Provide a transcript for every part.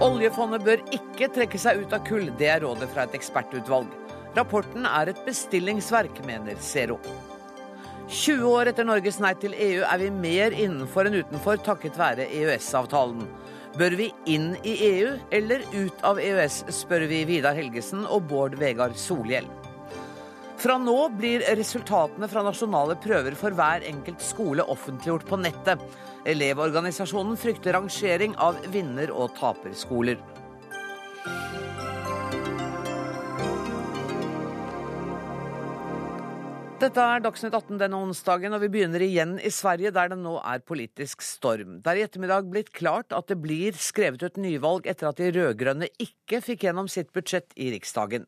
Oljefondet bør ikke trekke seg ut av kull, det er rådet fra et ekspertutvalg. Rapporten er et bestillingsverk, mener Zero. 20 år etter Norges nei til EU er vi mer innenfor enn utenfor takket være EØS-avtalen. Bør vi inn i EU eller ut av EØS, spør vi Vidar Helgesen og Bård Vegar Solhjell. Fra nå blir resultatene fra nasjonale prøver for hver enkelt skole offentliggjort på nettet. Elevorganisasjonen frykter rangering av vinner- og taperskoler. Dette er Dagsnytt 18 denne onsdagen, og vi begynner igjen i Sverige, der det nå er politisk storm. Det er i ettermiddag blitt klart at det blir skrevet ut nyvalg etter at de rød-grønne ikke fikk gjennom sitt budsjett i Riksdagen.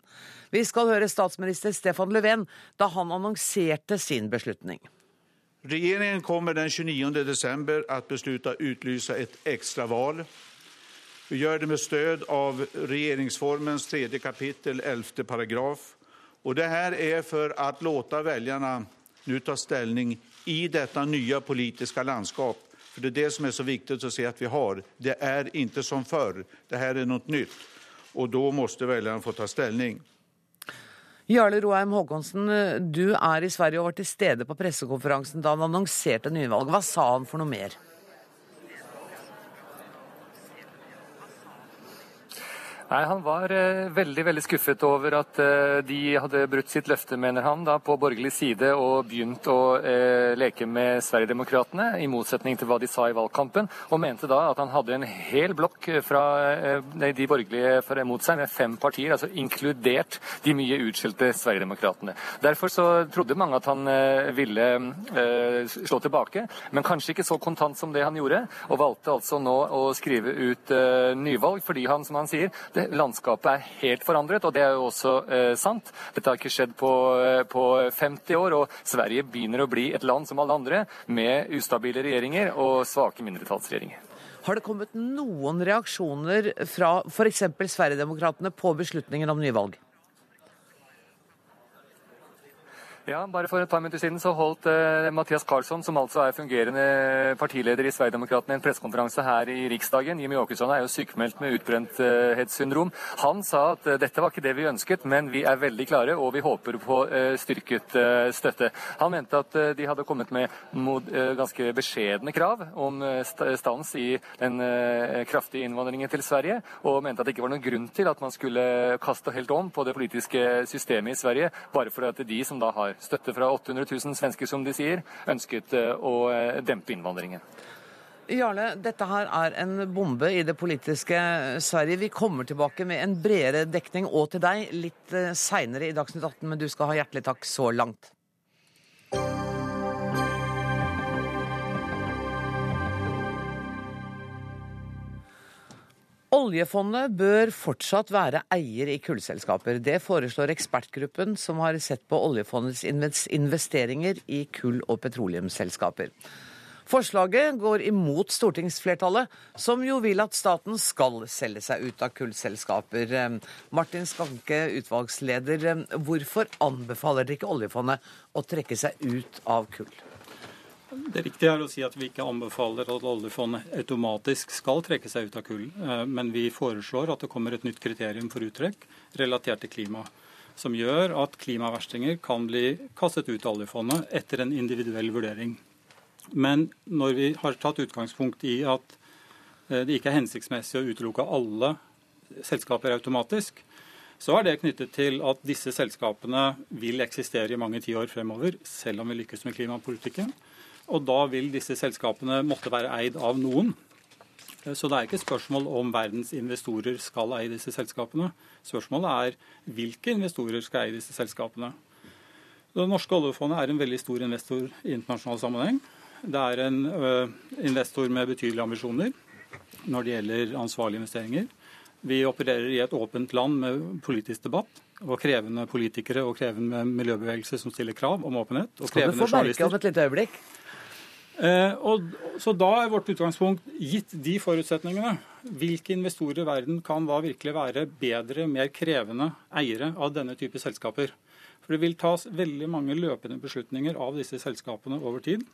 Vi skal høre statsminister Stefan Löfven da han annonserte sin beslutning. Regjeringen kommer den 29 desember å beslutte å utlyse et ekstraval. Vi gjør det med stød av regjeringsformens tredje kapittel, 11. paragraf. Og det her er for å låta velgerne nå ta stilling i dette nye politiske landskap. For Det er det som er så viktig å se at vi har. Det er ikke som før. Det her er noe nytt. Og da må velgerne få ta stilling. Jarle Roheim Haakonsen, du er i Sverige og var til stede på pressekonferansen da han annonserte nyvalg. Hva sa han for noe mer? Nei, Han var eh, veldig veldig skuffet over at eh, de hadde brutt sitt løfte, mener han, da, på borgerlig side og begynt å eh, leke med Sverigedemokraterna, i motsetning til hva de sa i valgkampen, og mente da at han hadde en hel blokk fra eh, de borgerlige mot seg, med fem partier, altså inkludert de mye utskjelte Sverigedemokraterna. Derfor så trodde mange at han eh, ville eh, slå tilbake, men kanskje ikke så kontant som det han gjorde, og valgte altså nå å skrive ut nyvalg, fordi han, som han sier, det landskapet er helt forandret, og det er jo også eh, sant. Dette har ikke skjedd på, eh, på 50 år, og Sverige begynner å bli et land som alle andre, med ustabile regjeringer og svake mindretallsregjeringer. Har det kommet noen reaksjoner fra f.eks. Sverigedemokraterna på beslutningen om nyvalg? Ja, bare For et par minutter siden så holdt uh, Mathias Karlsson, som altså er fungerende partileder i Sverigedemokraterna, en pressekonferanse her i Riksdagen. Jimmy Åkesson er jo sykemeldt med utbrenthetssyndrom. Han sa at uh, dette var ikke det vi ønsket, men vi er veldig klare og vi håper på uh, styrket støtte. Han mente at de hadde kommet med mod, ganske beskjedne krav om stans i den kraftige innvandringen til Sverige, og mente at det ikke var noen grunn til at man skulle kaste helt om på det politiske systemet i Sverige, bare fordi at de som da har støtte fra 800 000 svensker, som de sier, ønsket eh, å eh, dempe innvandringen. Jarle, dette her er en bombe i det politiske Sverige. Vi kommer tilbake med en bredere dekning og til deg litt eh, seinere i Dagsnytt 18, men du skal ha hjertelig takk så langt. Oljefondet bør fortsatt være eier i kullselskaper. Det foreslår ekspertgruppen som har sett på oljefondets investeringer i kull- og petroleumsselskaper. Forslaget går imot stortingsflertallet, som jo vil at staten skal selge seg ut av kullselskaper. Martin Skanke, utvalgsleder, hvorfor anbefaler dere ikke oljefondet å trekke seg ut av kull? Det riktige er å si at vi ikke anbefaler at oljefondet automatisk skal trekke seg ut av kull, eh, men vi foreslår at det kommer et nytt kriterium for uttrekk relatert til klima. Som gjør at klimaverstinger kan bli kastet ut av oljefondet etter en individuell vurdering. Men når vi har tatt utgangspunkt i at eh, det ikke er hensiktsmessig å utelukke alle selskaper automatisk, så er det knyttet til at disse selskapene vil eksistere i mange tiår fremover, selv om vi lykkes med klimapolitikken. Og da vil disse selskapene måtte være eid av noen. Så det er ikke spørsmål om verdens investorer skal eie disse selskapene. Spørsmålet er hvilke investorer skal eie disse selskapene. Det norske oljefondet er en veldig stor investor i internasjonal sammenheng. Det er en ø, investor med betydelige ambisjoner når det gjelder ansvarlige investeringer. Vi opererer i et åpent land med politisk debatt og krevende politikere og krevende miljøbevegelse som stiller krav om åpenhet. Og Skal du få merke om et lite øyeblikk? Eh, og, så da er vårt utgangspunkt, gitt de forutsetningene, hvilke investorer i verden kan da virkelig være bedre, mer krevende eiere av denne type selskaper? For det vil tas veldig mange løpende beslutninger av disse selskapene over tid.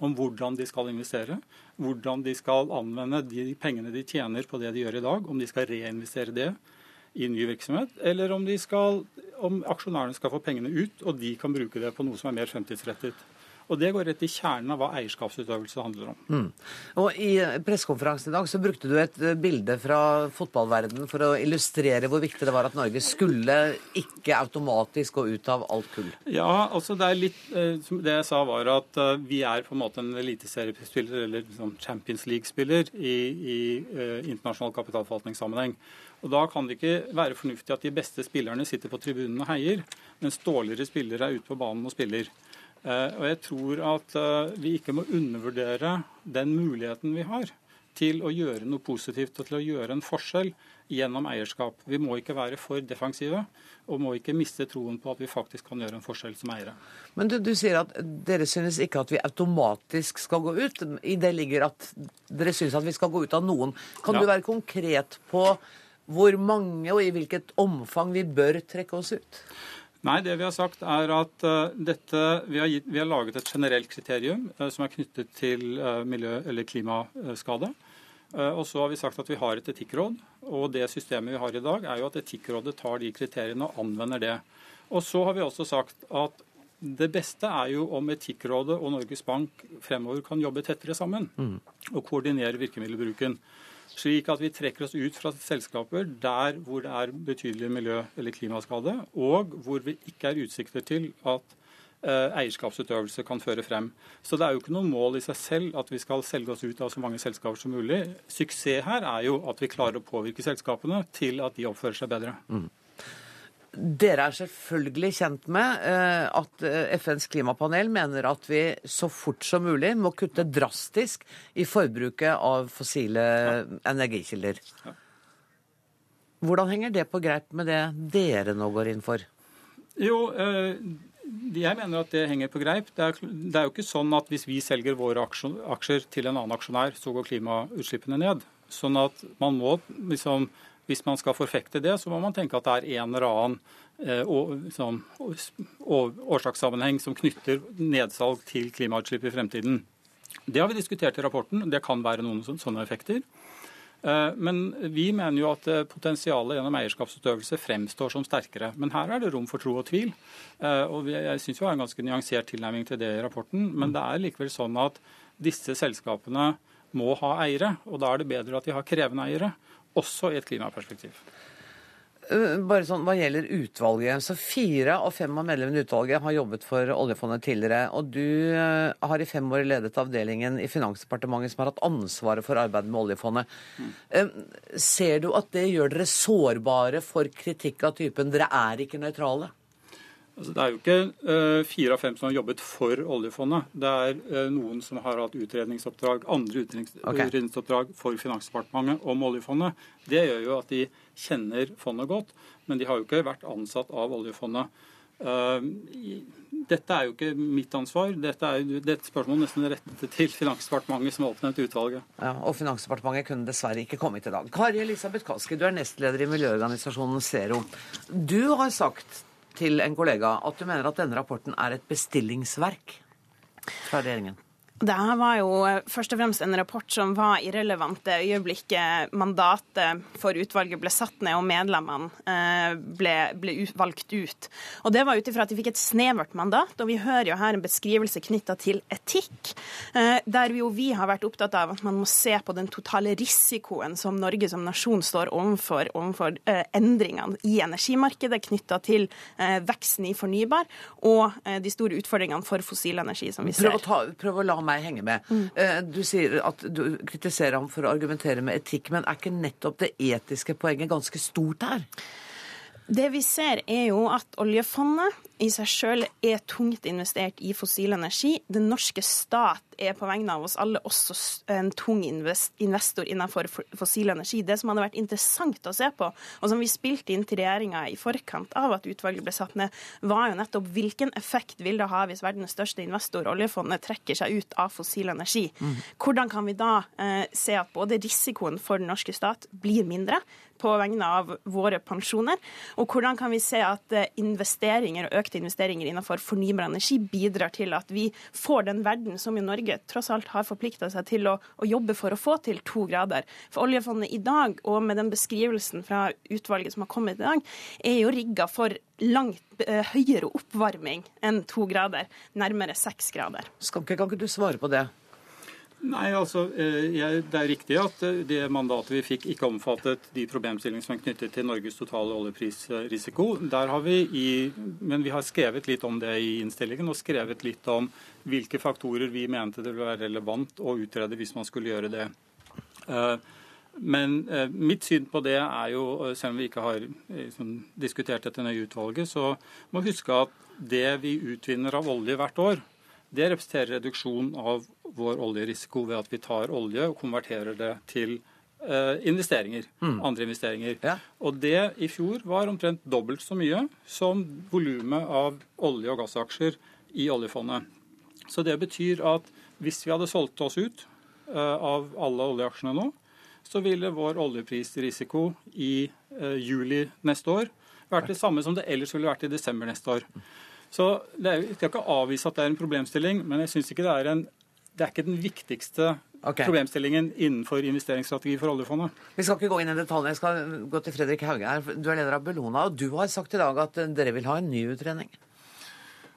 om hvordan de skal investere, hvordan de skal anvende de pengene de tjener på det de gjør i dag, om de skal reinvestere det i ny virksomhet, eller om, skal, om aksjonærene skal få pengene ut og de kan bruke det på noe som er mer fremtidsrettet. Og Det går rett i kjernen av hva eierskapsutøvelse handler om. Mm. Og I pressekonferansen i dag så brukte du et eh, bilde fra fotballverdenen for å illustrere hvor viktig det var at Norge skulle ikke automatisk gå ut av alt kull. Ja, altså det litt eh, Det jeg sa var at eh, vi er på en måte en eliteseriespiller, eller liksom Champions League-spiller, i, i internasjonal kapitalforvaltningssammenheng. Og Da kan det ikke være fornuftig at de beste spillerne sitter på tribunen og heier, mens dårligere spillere er ute på banen og spiller. Eh, og jeg tror at eh, vi ikke må undervurdere den muligheten vi har til å gjøre noe positivt og til å gjøre en forskjell gjennom eierskap. Vi må ikke være for defensive og må ikke miste troen på at vi faktisk kan gjøre en forskjell som eiere. Men du, du sier at dere synes ikke at vi automatisk skal gå ut. I det ligger at dere synes at vi skal gå ut av noen. Kan ja. du være konkret på hvor mange og i hvilket omfang vi bør trekke oss ut? Nei, det vi har sagt er at uh, dette, vi har, gitt, vi har, laget et generelt kriterium uh, som er knyttet til uh, miljø- eller klimaskade. Og så har vi sagt at vi har et etikkråd. Og det systemet vi har i dag, er jo at Etikkrådet tar de kriteriene og anvender det. Og så har vi også sagt at det beste er jo om Etikkrådet og Norges Bank fremover kan jobbe tettere sammen mm. og koordinere virkemiddelbruken. Slik at vi trekker oss ut fra selskaper der hvor det er betydelig miljø- eller klimaskade, og hvor vi ikke er utsikter til at eh, eierskapsutøvelse kan føre frem. Så det er jo ikke noe mål i seg selv at vi skal selge oss ut av så mange selskaper som mulig. Suksess her er jo at vi klarer å påvirke selskapene til at de oppfører seg bedre. Mm. Dere er selvfølgelig kjent med eh, at eh, FNs klimapanel mener at vi så fort som mulig må kutte drastisk i forbruket av fossile energikilder. Hvordan henger det på greip med det dere nå går inn for? Jo, eh, jeg mener at det henger på greip. Det er, det er jo ikke sånn at hvis vi selger våre aksjer til en annen aksjonær, så går klimautslippene ned. Sånn at man må liksom hvis man skal forfekte det, så må man tenke at det er en eller annen eh, årsakssammenheng som knytter nedsalg til klimautslipp i fremtiden. Det har vi diskutert i rapporten. Det kan være noen sånne effekter. Eh, men vi mener jo at eh, potensialet gjennom eierskapsutøvelse fremstår som sterkere. Men her er det rom for tro og tvil. Og jeg syns vi har en ganske nyansert tilnærming til det i rapporten. Men det er likevel sånn at disse selskapene må ha eiere, og da er det bedre at de har krevende eiere også i et klimaperspektiv. Eh, bare sånn, Hva gjelder utvalget, så Fire av fem av medlemmene i utvalget har jobbet for oljefondet tidligere. Og du eh, har i fem år ledet avdelingen i Finansdepartementet som har hatt ansvaret for arbeidet med oljefondet. Mm. Ser du at det gjør dere sårbare for kritikk av typen 'dere er ikke nøytrale'? Altså, det er jo ikke uh, fire av fem som har jobbet for oljefondet. Det er uh, noen som har hatt utredningsoppdrag, andre utrednings okay. utredningsoppdrag for Finansdepartementet om oljefondet. Det gjør jo at de kjenner fondet godt, men de har jo ikke vært ansatt av oljefondet. Uh, dette er jo ikke mitt ansvar. Dette er jo et spørsmål nesten rettet til Finansdepartementet, som har oppnevnt utvalget. Ja, og Finansdepartementet kunne dessverre ikke kommet i dag. Kari Elisabeth Kaski, du er nestleder i miljøorganisasjonen Zero. Du har sagt til en kollega at du mener at denne rapporten er et bestillingsverk fra regjeringen? Det her var jo eh, først og fremst en rapport som var irrelevant det øyeblikket mandatet for utvalget ble satt ned og medlemmene eh, ble, ble valgt ut. Og Det var ut ifra at de fikk et snevert mandat, og vi hører jo her en beskrivelse knytta til etikk, eh, der vi jo vi har vært opptatt av at man må se på den totale risikoen som Norge som nasjon står overfor, overfor endringene i energimarkedet knytta til veksten i fornybar og de store utfordringene for fossil energi som vi ser. Prøv å, ta, prøv å la meg henge med. Mm. Du sier at du kritiserer ham for å argumentere med etikk, men er ikke nettopp det etiske poenget ganske stort her? Det vi ser, er jo at oljefondet i seg sjøl er tungt investert i fossil energi. Den norske stat er på vegne av oss alle også en tung investor innenfor fossil energi. Det som hadde vært interessant å se på, og som vi spilte inn til regjeringa i forkant av at utvalget ble satt ned, var jo nettopp hvilken effekt vil det ha hvis verdens største investor, oljefondet, trekker seg ut av fossil energi. Mm. Hvordan kan vi da eh, se at både risikoen for den norske stat blir mindre, på vegne av våre pensjoner? Og hvordan kan vi se at eh, investeringer og økte investeringer innenfor fornybar energi bidrar til at vi får den verden som jo Norge tross alt har forplikta seg til å, å, jobbe for å få til to grader? For oljefondet i dag, og med den beskrivelsen fra utvalget som har kommet i dag, er jo rigga for langt eh, høyere oppvarming enn to grader, nærmere seks grader. Skanke, kan ikke du svare på det? Nei, altså, eh, Det er riktig at eh, det mandatet vi fikk ikke omfattet de problemstillingene som er knyttet til Norges totale oljeprisrisiko. Der har vi i, Men vi har skrevet litt om det i innstillingen, og skrevet litt om hvilke faktorer vi mente det ville være relevant å utrede hvis man skulle gjøre det. Uh, men eh, mitt syn på det er jo, eh, selv om vi ikke har liksom, diskutert dette nøye utvalget, så må vi huske at det vi utvinner av olje hvert år, det representerer reduksjon av vår oljerisiko ved at vi tar olje og konverterer det til eh, investeringer. Mm. Andre investeringer. Ja. Og det i fjor var omtrent dobbelt så mye som volumet av olje- og gassaksjer i oljefondet. Så det betyr at hvis vi hadde solgt oss ut eh, av alle oljeaksjene nå, så ville vår oljeprisrisiko i eh, juli neste år vært det samme som det ellers ville vært i desember neste år. Så det er, Jeg skal ikke avvise at det er en problemstilling, men jeg syns ikke det er en det er ikke den viktigste okay. problemstillingen innenfor investeringsstrategi for oljefondet. Vi skal ikke gå inn i detaljene. Jeg skal gå til Fredrik Hauge her. Du er leder av Bellona, og du har sagt i dag at dere vil ha en ny utredning.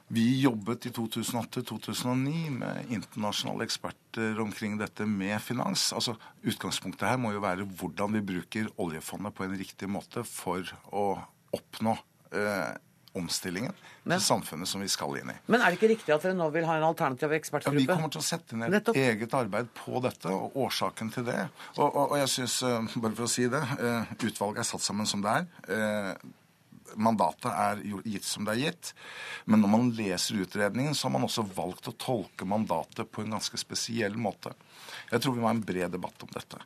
Vi jobbet i 2008-2009 med internasjonale eksperter omkring dette med finans. Altså, Utgangspunktet her må jo være hvordan vi bruker oljefondet på en riktig måte for å oppnå eh, omstillingen men, til samfunnet som vi skal inn i. Men er det ikke riktig at dere nå vil ha en alternativ ekspertgruppe? Ja, vi kommer til å sette ned et eget arbeid på dette, og årsaken til det. Og, og, og jeg synes, eh, bare for å si det, uh, utvalget er satt sammen som det er. Uh, mandatet er gitt som det er gitt. Men når man leser utredningen, så har man også valgt å tolke mandatet på en ganske spesiell måte. Jeg tror vi må ha en bred debatt om dette.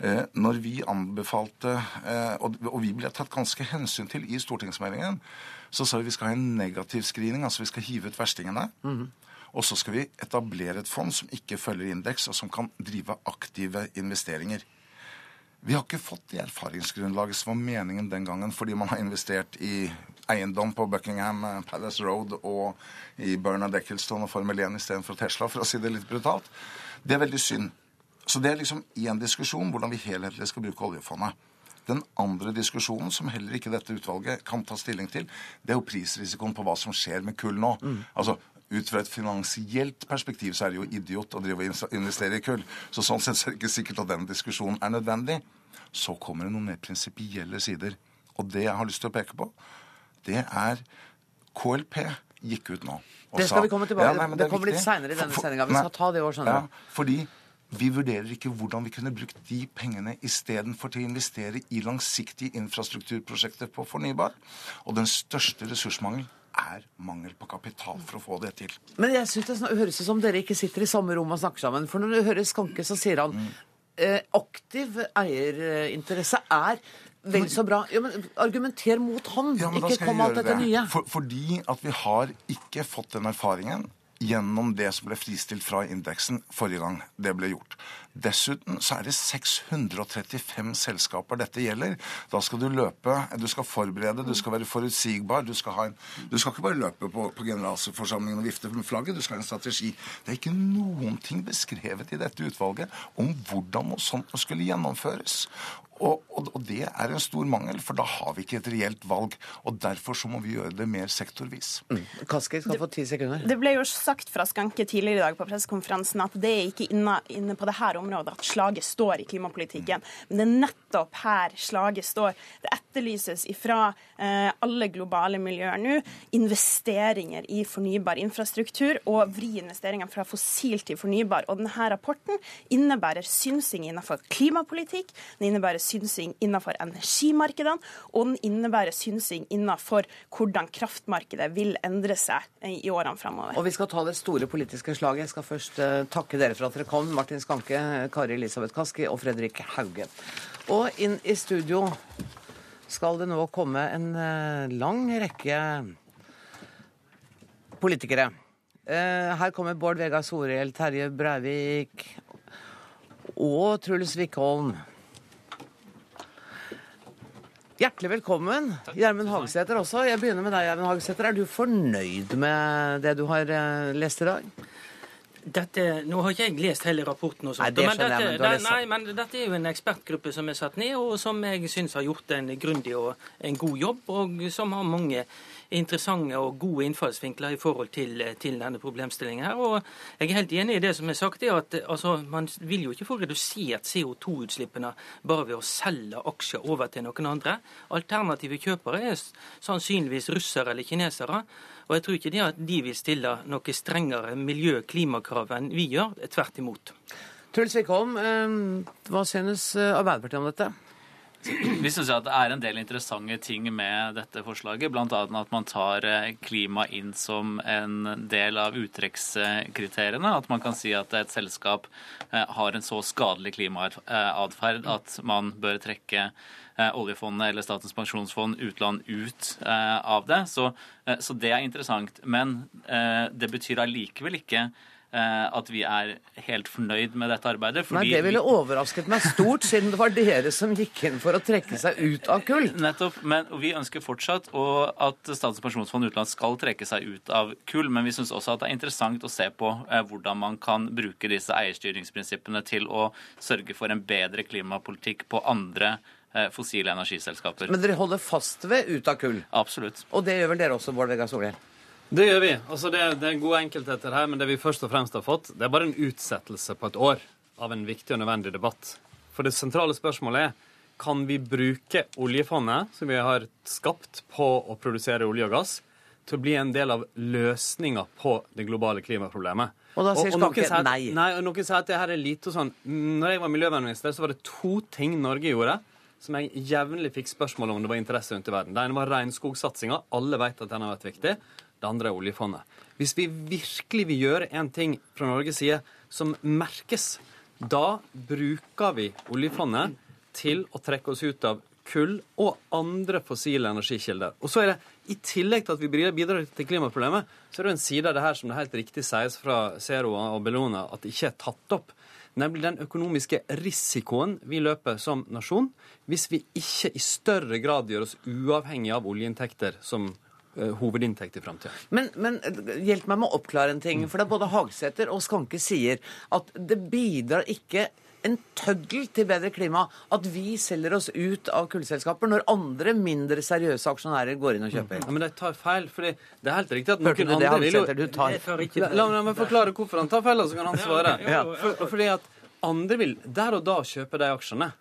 Eh, når vi anbefalte, eh, og vi ble tatt ganske hensyn til i stortingsmeldingen, så sa vi vi skal ha en negativ screening, altså vi skal hive ut verstingene. Mm -hmm. Og så skal vi etablere et fond som ikke følger indeks, og som kan drive aktive investeringer. Vi har ikke fått det erfaringsgrunnlaget som var meningen den gangen, fordi man har investert i eiendom på Buckingham eh, Palace Road og i Bernard Eccleston og Formel 1 istedenfor Tesla, for å si det litt brutalt. Det er veldig synd. Så det er liksom én diskusjon hvordan vi helhetlig skal bruke oljefondet. Den andre diskusjonen, som heller ikke dette utvalget kan ta stilling til, det er jo prisrisikoen på hva som skjer med kull nå. Mm. Altså, ut fra et finansielt perspektiv så er det jo idiot å drive og investere i kull. Så sånn sett så er det ikke sikkert at den diskusjonen er nødvendig. Så kommer det noen mer prinsipielle sider. Og det jeg har lyst til å peke på, det er KLP gikk ut nå. det skal sa, vi komme tilbake til. Ja, det, det kommer litt seinere i denne sendinga. Vi skal ta det i år, skjønner du. Ja, fordi vi vurderer ikke hvordan vi kunne brukt de pengene istedenfor til å investere i langsiktige infrastrukturprosjekter på fornybar. Og den største ressursmangelen er mangel på kapital for å få det til. Men jeg synes det høres ut som dere ikke sitter i samme rom og snakker sammen. For når du hører Skanke, så sier han mm. eh, aktiv eierinteresse er vel så bra. Ja, men Argumenter mot han, ja, ikke kom alt dette nye. For, fordi at vi har ikke fått den erfaringen gjennom det som ble fristilt fra indeksen forrige gang det ble gjort. Dessuten så er det 635 selskaper dette gjelder. Da skal du løpe, du skal forberede, du skal være forutsigbar. Du skal, en, du skal ikke bare løpe på, på generalforsamlingen og vifte med flagget, du skal ha en strategi. Det er ikke noen ting beskrevet i dette utvalget om hvordan noe sånt skulle gjennomføres. Og, og, og, det er en stor mangel, for da har vi ikke et reelt valg. Og derfor så må vi gjøre det mer sektorvis. Mm. Kaski skal få ti sekunder. Det ble jo sagt fra Skanke tidligere i dag på pressekonferansen at det er ikke inne, inne på dette området at slaget står i klimapolitikken. Men det er nettopp her slaget står. Det etterlyses ifra eh, alle globale miljøer nå investeringer i fornybar infrastruktur og vri investeringene fra fossil til fornybar. Og denne rapporten innebærer synsing innenfor klimapolitikk. den innebærer synsing innenfor energimarkedene, og den innebærer synsing innenfor hvordan kraftmarkedet vil endre seg i årene framover. Og vi skal ta det store politiske slaget. Jeg skal først uh, takke dere for at dere kom. Martin Skanke, Kari Elisabeth Kaski og Fredrik Hauge. Og inn i studio skal det nå komme en uh, lang rekke politikere. Uh, her kommer Bård Vegar Soriel, Terje Breivik og Truls Wickholm. Hjertelig velkommen, Gjermund Hagesæter også. Jeg begynner med deg, Gjermund Hagesæter. Er du fornøyd med det du har eh, lest i dag? Dette, nå har ikke jeg lest hele rapporten, og sånt, nei, det men, dette, jeg, men, nei, men dette er jo en ekspertgruppe som er satt ned, og som jeg syns har gjort en grundig og en god jobb, og som har mange interessante og gode innfallsvinkler i forhold til, til denne problemstillingen. her, og Jeg er helt enig i det som er sagt, at altså, man vil jo ikke få redusert CO2-utslippene bare ved å selge aksjer over til noen andre. Alternative kjøpere er sannsynligvis russere eller kinesere. Og jeg tror ikke de, at de vil stille noe strengere miljø- og klimakrav enn vi gjør. Tvert imot. Truls Wickholm, eh, hva synes eh, Arbeiderpartiet om dette? Vi syns det er en del interessante ting med dette forslaget. Bl.a. at man tar eh, klima inn som en del av uttrekkskriteriene. At man kan si at et selskap har en så skadelig klimaatferd at man bør trekke oljefondet eller Statens pensjonsfond utland ut av det. Så, så det er interessant. Men det betyr allikevel ikke at vi er helt fornøyd med dette arbeidet. Nei, Det ville overrasket meg stort, siden det var dere som gikk inn for å trekke seg ut av kull. Nettopp. Men vi ønsker fortsatt at Statens pensjonsfond utland skal trekke seg ut av kull. Men vi syns også at det er interessant å se på hvordan man kan bruke disse eierstyringsprinsippene til å sørge for en bedre klimapolitikk på andre fossile energiselskaper. Men dere holder fast ved ut av kull? Absolutt. Og det gjør vel dere også, Bård Vegar Solhjell? Det gjør vi. Altså det, det, er gode enkeltheter her, men det vi først og fremst har fått, det er bare en utsettelse på et år av en viktig og nødvendig debatt. For det sentrale spørsmålet er kan vi bruke oljefondet, som vi har skapt på å produsere olje og gass, til å bli en del av løsninga på det globale klimaproblemet. Og da sier Skanke nei. nei. Og noen sier at det her er lite sånn. Når jeg var miljøvernminister, så var det to ting Norge gjorde som jeg jevnlig fikk spørsmål om det var interesse rundt i verden. Det ene var regnskogsatsinga. Alle vet at den har vært viktig. Det andre er oljefondet. Hvis vi virkelig vil gjøre en ting fra Norges side som merkes, da bruker vi oljefondet til å trekke oss ut av kull og andre fossile energikilder. Og så er det, I tillegg til at vi bidrar til klimaproblemet, så er det en side av det her som det helt riktig sies fra Zero og Bellona at det ikke er tatt opp. Nemlig den økonomiske risikoen vi løper som nasjon hvis vi ikke i større grad gjør oss uavhengig av oljeinntekter som hovedinntekt i framtida. Men, men, hjelp meg med å oppklare en ting. For det er både Hagsæter og Skanke sier at det bidrar ikke en tøddel til bedre klima at vi selger oss ut av kullselskaper når andre mindre seriøse aksjonærer går inn og kjøper. Ja, men de tar feil. for det er helt riktig at Hørte noen du det, andre vil jo Du tar La meg forklare hvorfor han tar feil, og så kan han svare. For, fordi at andre vil der og da kjøpe de aksjene.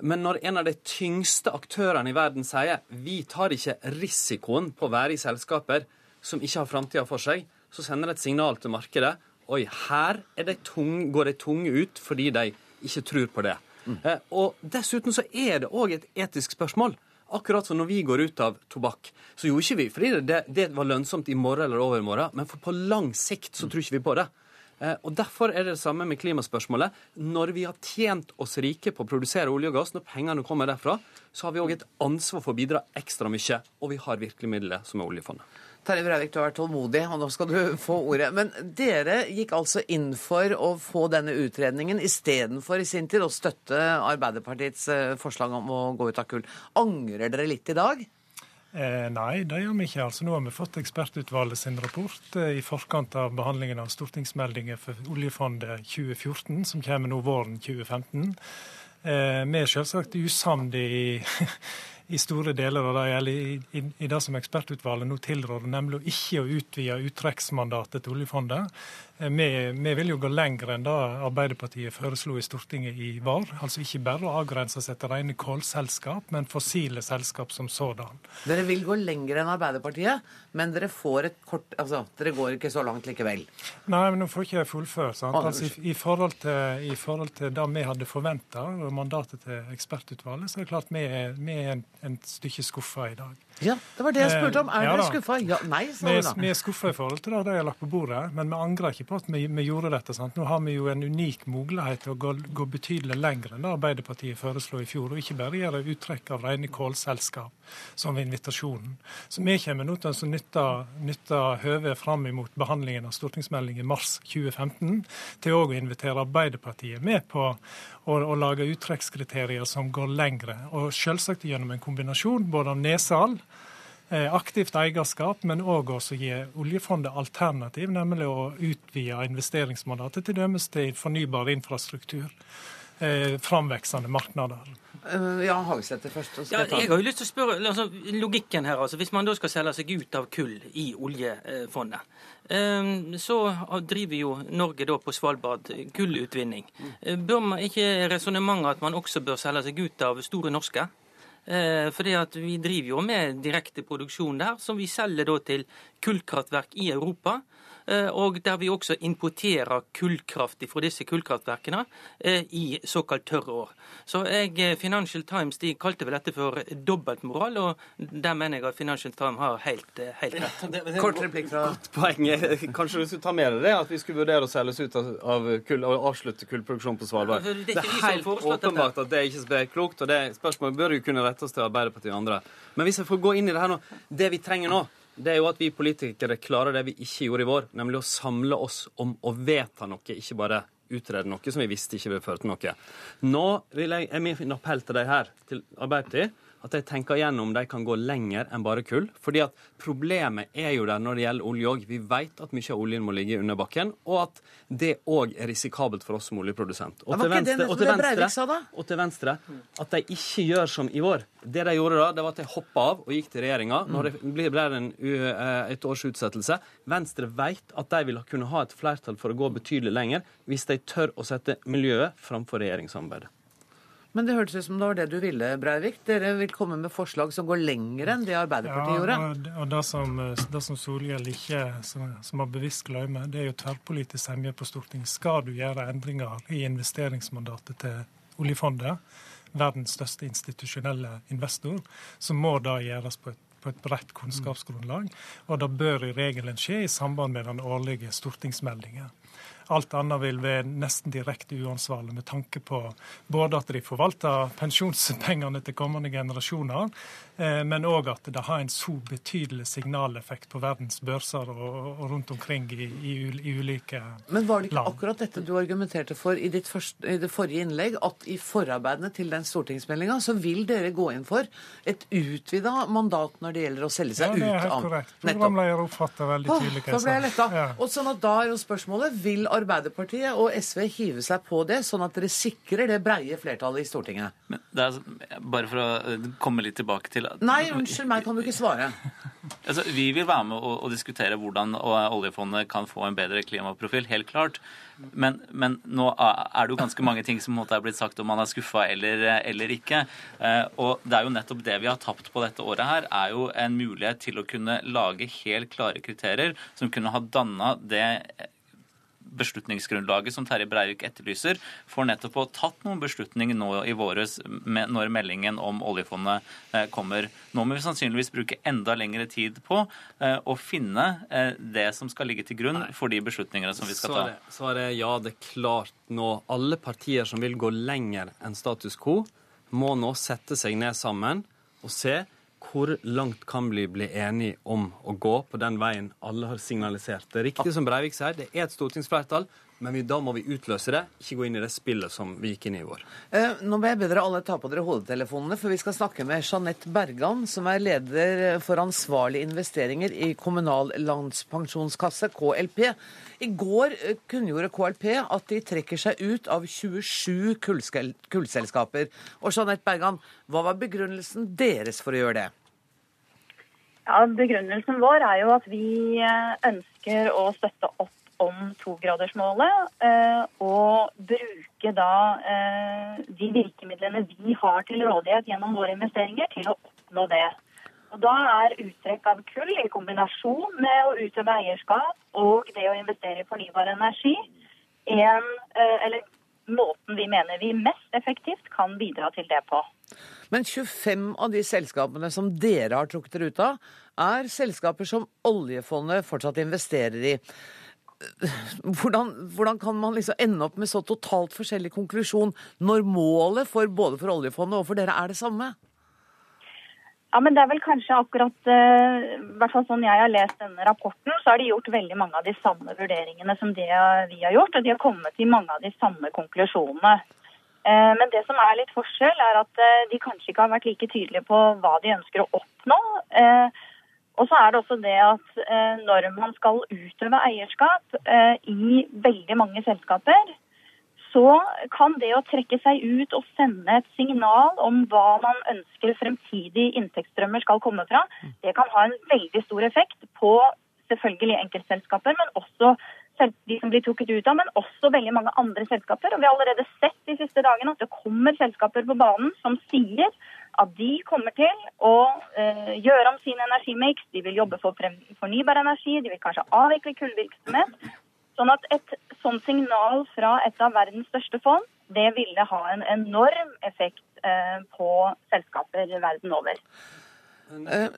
Men når en av de tyngste aktørene i verden sier vi tar ikke risikoen på å være i selskaper som ikke har framtida for seg, så sender det et signal til markedet. Oi, her de tunge, går de tunge ut fordi de ikke tror på det. Mm. Eh, og dessuten så er det òg et etisk spørsmål. Akkurat som når vi går ut av tobakk, så gjorde ikke vi fordi det, det var lønnsomt i morgen eller overmorgen, men for på lang sikt så tror ikke vi på det. Og Derfor er det det samme med klimaspørsmålet. Når vi har tjent oss rike på å produsere olje og gass, når pengene kommer derfra, så har vi òg et ansvar for å bidra ekstra mye. Og vi har virkemidlet som er oljefondet. Terje Breivik, du har vært tålmodig, og nå skal du få ordet. Men dere gikk altså inn for å få denne utredningen istedenfor i sin tid å støtte Arbeiderpartiets forslag om å gå ut av kull. Angrer dere litt i dag? Eh, nei, det gjør vi ikke. Altså, nå har vi fått ekspertutvalget sin rapport eh, i forkant av behandlingen av stortingsmeldingen for oljefondet 2014, som kommer nå våren 2015. Eh, vi er selvsagt usamde i, i store deler av det, eller i, i, i det som ekspertutvalget nå tilråder, nemlig å ikke å utvide uttrekksmandatet til oljefondet. Vi, vi, vil jo gå lenger enn det Arbeiderpartiet foreslo i Stortinget i vår. Altså ikke bare å avgrense seg til rene kålselskap, men fossile selskap som sådan. Dere vil gå lenger enn Arbeiderpartiet, men dere får et kort Altså, dere går ikke så langt likevel? Nei, men nå får ikke jeg fullføre. sant? Altså, i, i, forhold til, I forhold til det vi hadde forventa, og mandatet til ekspertutvalget, så er det klart vi er, vi er en, en stykke skuffa i dag. Ja, det var det jeg spurte om. Er ja, dere skuffa? Ja, nei, sa vi. Vi er skuffa i forhold til det de har lagt på bordet, men vi angrer ikke på at vi, vi gjorde dette. Sant? Nå har vi jo en unik mulighet til å gå, gå betydelig lenger enn det Arbeiderpartiet foreslo i fjor, og ikke bare gjøre uttrekk av rene kålselskap, som ved invitasjonen. Så vi kommer nå til å nytte, nytte høvet fram imot behandlingen av stortingsmeldingen i mars 2015 til å invitere Arbeiderpartiet med på å, og lage uttrekkskriterier som går lengre, og selvsagt gjennom en kombinasjon både av nedsalg Eh, aktivt eierskap, men òg å gi oljefondet alternativ, nemlig å utvide investeringsmandatet til dømes til fornybar infrastruktur. Eh, framveksende markeder. Uh, ja, Hagesæter først. Ja, jeg har jo lyst til å spørre altså, logikken her. altså Hvis man da skal selge seg ut av kull i oljefondet, så driver jo Norge da på Svalbard kullutvinning. Uh, bør man ikke resonnementet at man også bør selge seg ut av Store Norske? Eh, fordi at vi driver jo med direkte produksjon der, som vi selger da til kullkraftverk i Europa. Eh, og der vi også importerer kullkraft fra disse kullkraftverkene eh, i såkalt tørre år. Så jeg, eh, Financial Times de kalte vel dette for dobbeltmoral, og der mener jeg at Financial Times har helt, helt rett. Kort replikk fra Godt poeng. Kanskje du skulle ta med deg det, at vi skulle vurdere å selge oss ut av kull og avslutte kullproduksjonen på Svalbard. Det er helt åpenbart at det ikke er klokt, og det spørsmålet bør jo kunne rettes til Arbeiderpartiet og andre. Men hvis jeg får gå inn i det her nå Det vi trenger nå det er jo at vi politikere klarer det vi ikke gjorde i vår, nemlig å samle oss om å vedta noe, ikke bare utrede noe som vi visste ikke ville føre til noe. Nå vil jeg, er min appell til deg her, til Arbeiderpartiet, at de tenker igjennom de kan gå lenger enn bare kull. Fordi at problemet er jo der når det gjelder olje òg. Vi vet at mye av oljen må ligge under bakken, og at det òg er risikabelt for oss som oljeprodusent. Og, til venstre, og, til venstre, og til venstre at de ikke gjør som i vår. Det de gjorde da, det var at de hoppa av og gikk til regjeringa. Når det ble en, eh, et års utsettelse. Venstre vet at de vil kunne ha et flertall for å gå betydelig lenger hvis de tør å sette miljøet framfor regjeringssamarbeidet. Men det hørtes ut som det var det du ville, Breivik. Dere vil komme med forslag som går lenger enn det Arbeiderpartiet ja, gjorde? Ja, og det som, det som Solhjell ikke som, som har bevisst glemmer, det er jo tverrpolitisk semje på Stortinget. Skal du gjøre endringer i investeringsmandatet til oljefondet, verdens største institusjonelle investor, så må det gjøres på et på et bredt kunnskapsgrunnlag. Og det bør i regelen skje i samband med den årlige stortingsmeldingen. Alt annet vil være nesten direkte uansvarlig med tanke på både at de forvalter pensjonspengene til kommende generasjoner, men òg at det har en så betydelig signaleffekt på verdens børser og, og rundt omkring i, i, i, ulike land. Men var det ikke land? akkurat dette du argumenterte for i, ditt første, i det forrige innlegg, at i forarbeidene til den stortingsmeldinga så vil dere gå inn for et utvida mandat når det gjelder å selge seg ut av Ja, det er helt korrekt. Programleder oppfatter veldig tydelig hva jeg sa. Så ble jeg letta. Ja. Og sånn at da er jo spørsmålet vil Arbeiderpartiet og SV hive seg på det, sånn at dere sikrer det breie flertallet i Stortinget? Men det er, bare for å eh, komme litt tilbake til Nei, unnskyld meg, kan du ikke svare? Altså, vi vil være med å, diskutere hvordan oljefondet kan få en bedre klimaprofil, helt klart. Men, men, nå er det jo ganske mange ting som er blitt sagt om man er skuffa eller, eller, ikke. Eh, og det er jo nettopp det vi har tapt på dette året her, er jo en mulighet til å kunne lage helt klare kriterier som kunne ha danna det beslutningsgrunnlaget som Terje Breivik etterlyser, for nettopp å tatt noen beslutninger nå i våres når meldingen om oljefondet eh, kommer. Nå må vi sannsynligvis bruke enda lengre tid på eh, å finne eh, det som skal ligge til grunn for de beslutningene som vi skal ta. Svaret er ja, det er klart nå. Alle partier som vil gå lenger enn status quo, må nå sette seg ned sammen og se hvor langt kan vi bli enige om å gå på den veien alle har signalisert? Det er riktig som Breivik sier, det er et stortingsflertall. Men vi, da må vi utløse det, ikke gå inn i det spillet som vi gikk inn i i vår. Eh, nå må jeg be dere alle ta på dere hodetelefonene, for vi skal snakke med Jeanette Bergan, som er leder for ansvarlige investeringer i Kommunal landspensjonskasse, KLP. I går eh, kunngjorde KLP at de trekker seg ut av 27 kullselskaper. Og Jeanette Bergan, hva var begrunnelsen deres for å gjøre det? Ja, Begrunnelsen vår er jo at vi eh, ønsker å støtte opp om togradersmålet, eh, og bruke da eh, de virkemidlene vi har til rådighet gjennom våre investeringer, til å oppnå det. Og Da er uttrekk av kull i kombinasjon med å utøve eierskap og det å investere i fornybar energi en, eh, eller måten vi mener vi mest effektivt kan bidra til det på. Men 25 av de selskapene som dere har trukket dere ut av, er selskaper som oljefondet fortsatt investerer i. hvordan, hvordan, kan man liksom ende opp med så totalt forskjellig konklusjon når målet for både for oljefondet og for dere er det samme? Ja, men det er vel kanskje akkurat uh, hvert fall sånn jeg har lest denne rapporten, så har de gjort veldig mange av de samme vurderingene som det vi har gjort. Og de har kommet til mange av de samme konklusjonene. Uh, men det som er litt forskjell, er at uh, de kanskje ikke har vært like tydelige på hva de ønsker å oppnå. Og så er det også det at når man skal utøve eierskap i veldig mange selskaper, så kan det å trekke seg ut og sende et signal om hva man ønsker fremtidige inntektsstrømmer skal komme fra, det kan ha en veldig stor effekt på selvfølgelig enkeltselskaper, men også de som blir trukket ut av, men også veldig mange andre selskaper. Og Vi har allerede sett de siste dagene at det kommer selskaper på banen som sier at de kommer til å uh, gjøre om sin energimiks. De vil jobbe for fornybar energi, de vil kanskje avvikle kullvirksomhet. Sånn at et sånt signal fra et av verdens største fond, det ville ha en enorm effekt uh, på selskaper verden over. Uh,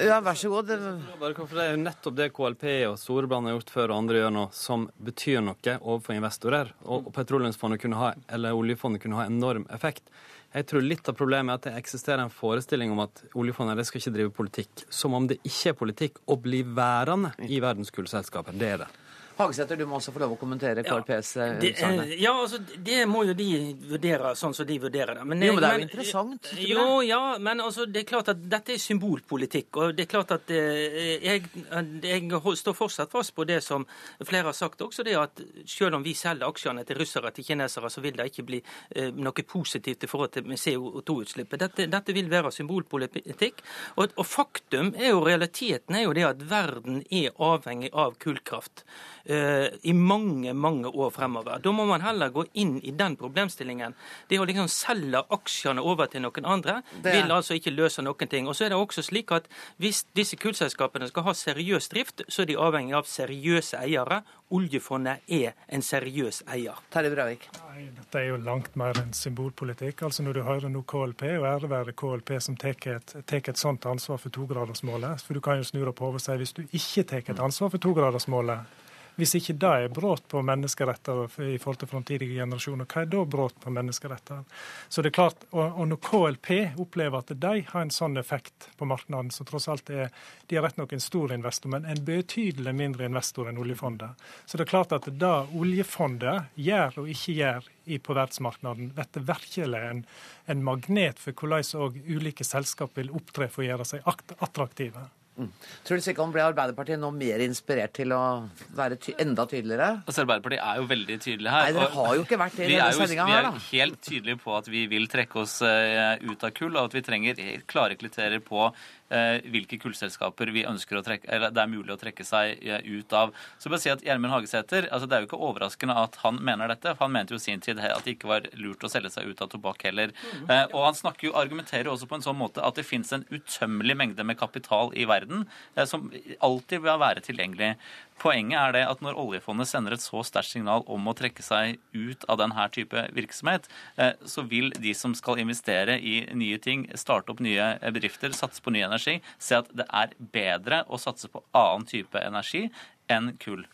ja, vær så god. Det er jo nettopp det KLP og Storebrand har gjort før, og andre gjør nå, som betyr noe overfor investorer. Og, petroleumsfondet kunne ha, eller oljefondet kunne ha enorm effekt. Jeg tror litt av problemet er at det eksisterer en forestilling om at oljefondet skal ikke drive politikk. Som om det ikke er politikk å bli værende i verdens kullselskaper. Det er det. Hagesæter, du må også få lov å kommentere KrPs ja, eh, utsagn. Ja, altså, det må jo de vurdere sånn som de vurderer det. Men, jo, men det er jo men, interessant. Jo, ja, men altså, det er klart at dette er symbolpolitikk. Og det er klart at eh, jeg, jeg, står fortsatt fast på det som flere har sagt også, det at selv om vi selger aksjene til russere til kinesere, så vil det ikke bli eh, noe positivt i forhold til CO2-utslippet. Dette, dette, vil være symbolpolitikk. Og, og faktum er jo, realiteten er jo det at verden er avhengig av kullkraft. Eh, i mange mange år fremover. Da må man heller gå inn i den problemstillingen. Det å liksom selge aksjene over til noen andre det... vil altså ikke løse noen ting. Og så er det også slik at Hvis disse kullselskapene skal ha seriøs drift, så er de avhengig av seriøse eiere. Oljefondet er en seriøs eier. Terje Breivik. Dette er jo langt mer enn symbolpolitikk. Altså Når du hører nå KLP, og ære være KLP som tar et, et, sånt ansvar for togradersmålet For du kan jo snu deg på og si hvis du ikke tar et ansvar for togradersmålet hvis ikke det er brudd på menneskeretter i forhold til framtidige generasjoner, hva er da brudd på menneskeretter? Så det er klart, og, Når KLP opplever at de har en sånn effekt på markedet, så tross alt er de er rett nok en stor investor, men en betydelig mindre investor enn oljefondet. Så det er klart at det oljefondet gjør og ikke gjør i, på verdensmarkedet, blir virkelig en, en magnet for hvordan ulike selskap vil opptre for å gjøre seg attraktive. Mm. Tror du ikke ble Arbeiderpartiet nå mer inspirert til å være ty enda tydeligere? Altså, Arbeiderpartiet er jo veldig tydelige her. Nei, Dere har jo ikke vært det i denne sendinga her, da. Vi er helt tydelige på at vi vil trekke oss uh, ut av kull, og at vi trenger klare kriterier på Eh, hvilke kullselskaper vi ønsker å trekke, eller det er mulig å trekke seg eh, ut av. Så bare si at Gjermund Hagesæter, altså Det er jo ikke overraskende at han mener dette. for Han mente jo sin tid at det ikke var lurt å selge seg ut av tobakk heller. Mm. Og han snakker jo, argumenterer også på en sånn måte at det finnes en utømmelig mengde med kapital i verden som alltid vil være tilgjengelig. Poenget er det at når oljefondet sender et så sterkt signal om å trekke seg ut av denne type virksomhet, eh, så vil de som skal investere i nye ting, starte opp nye bedrifter, satse på ny energi, se at det er bedre å satse på annen type energi enn kull.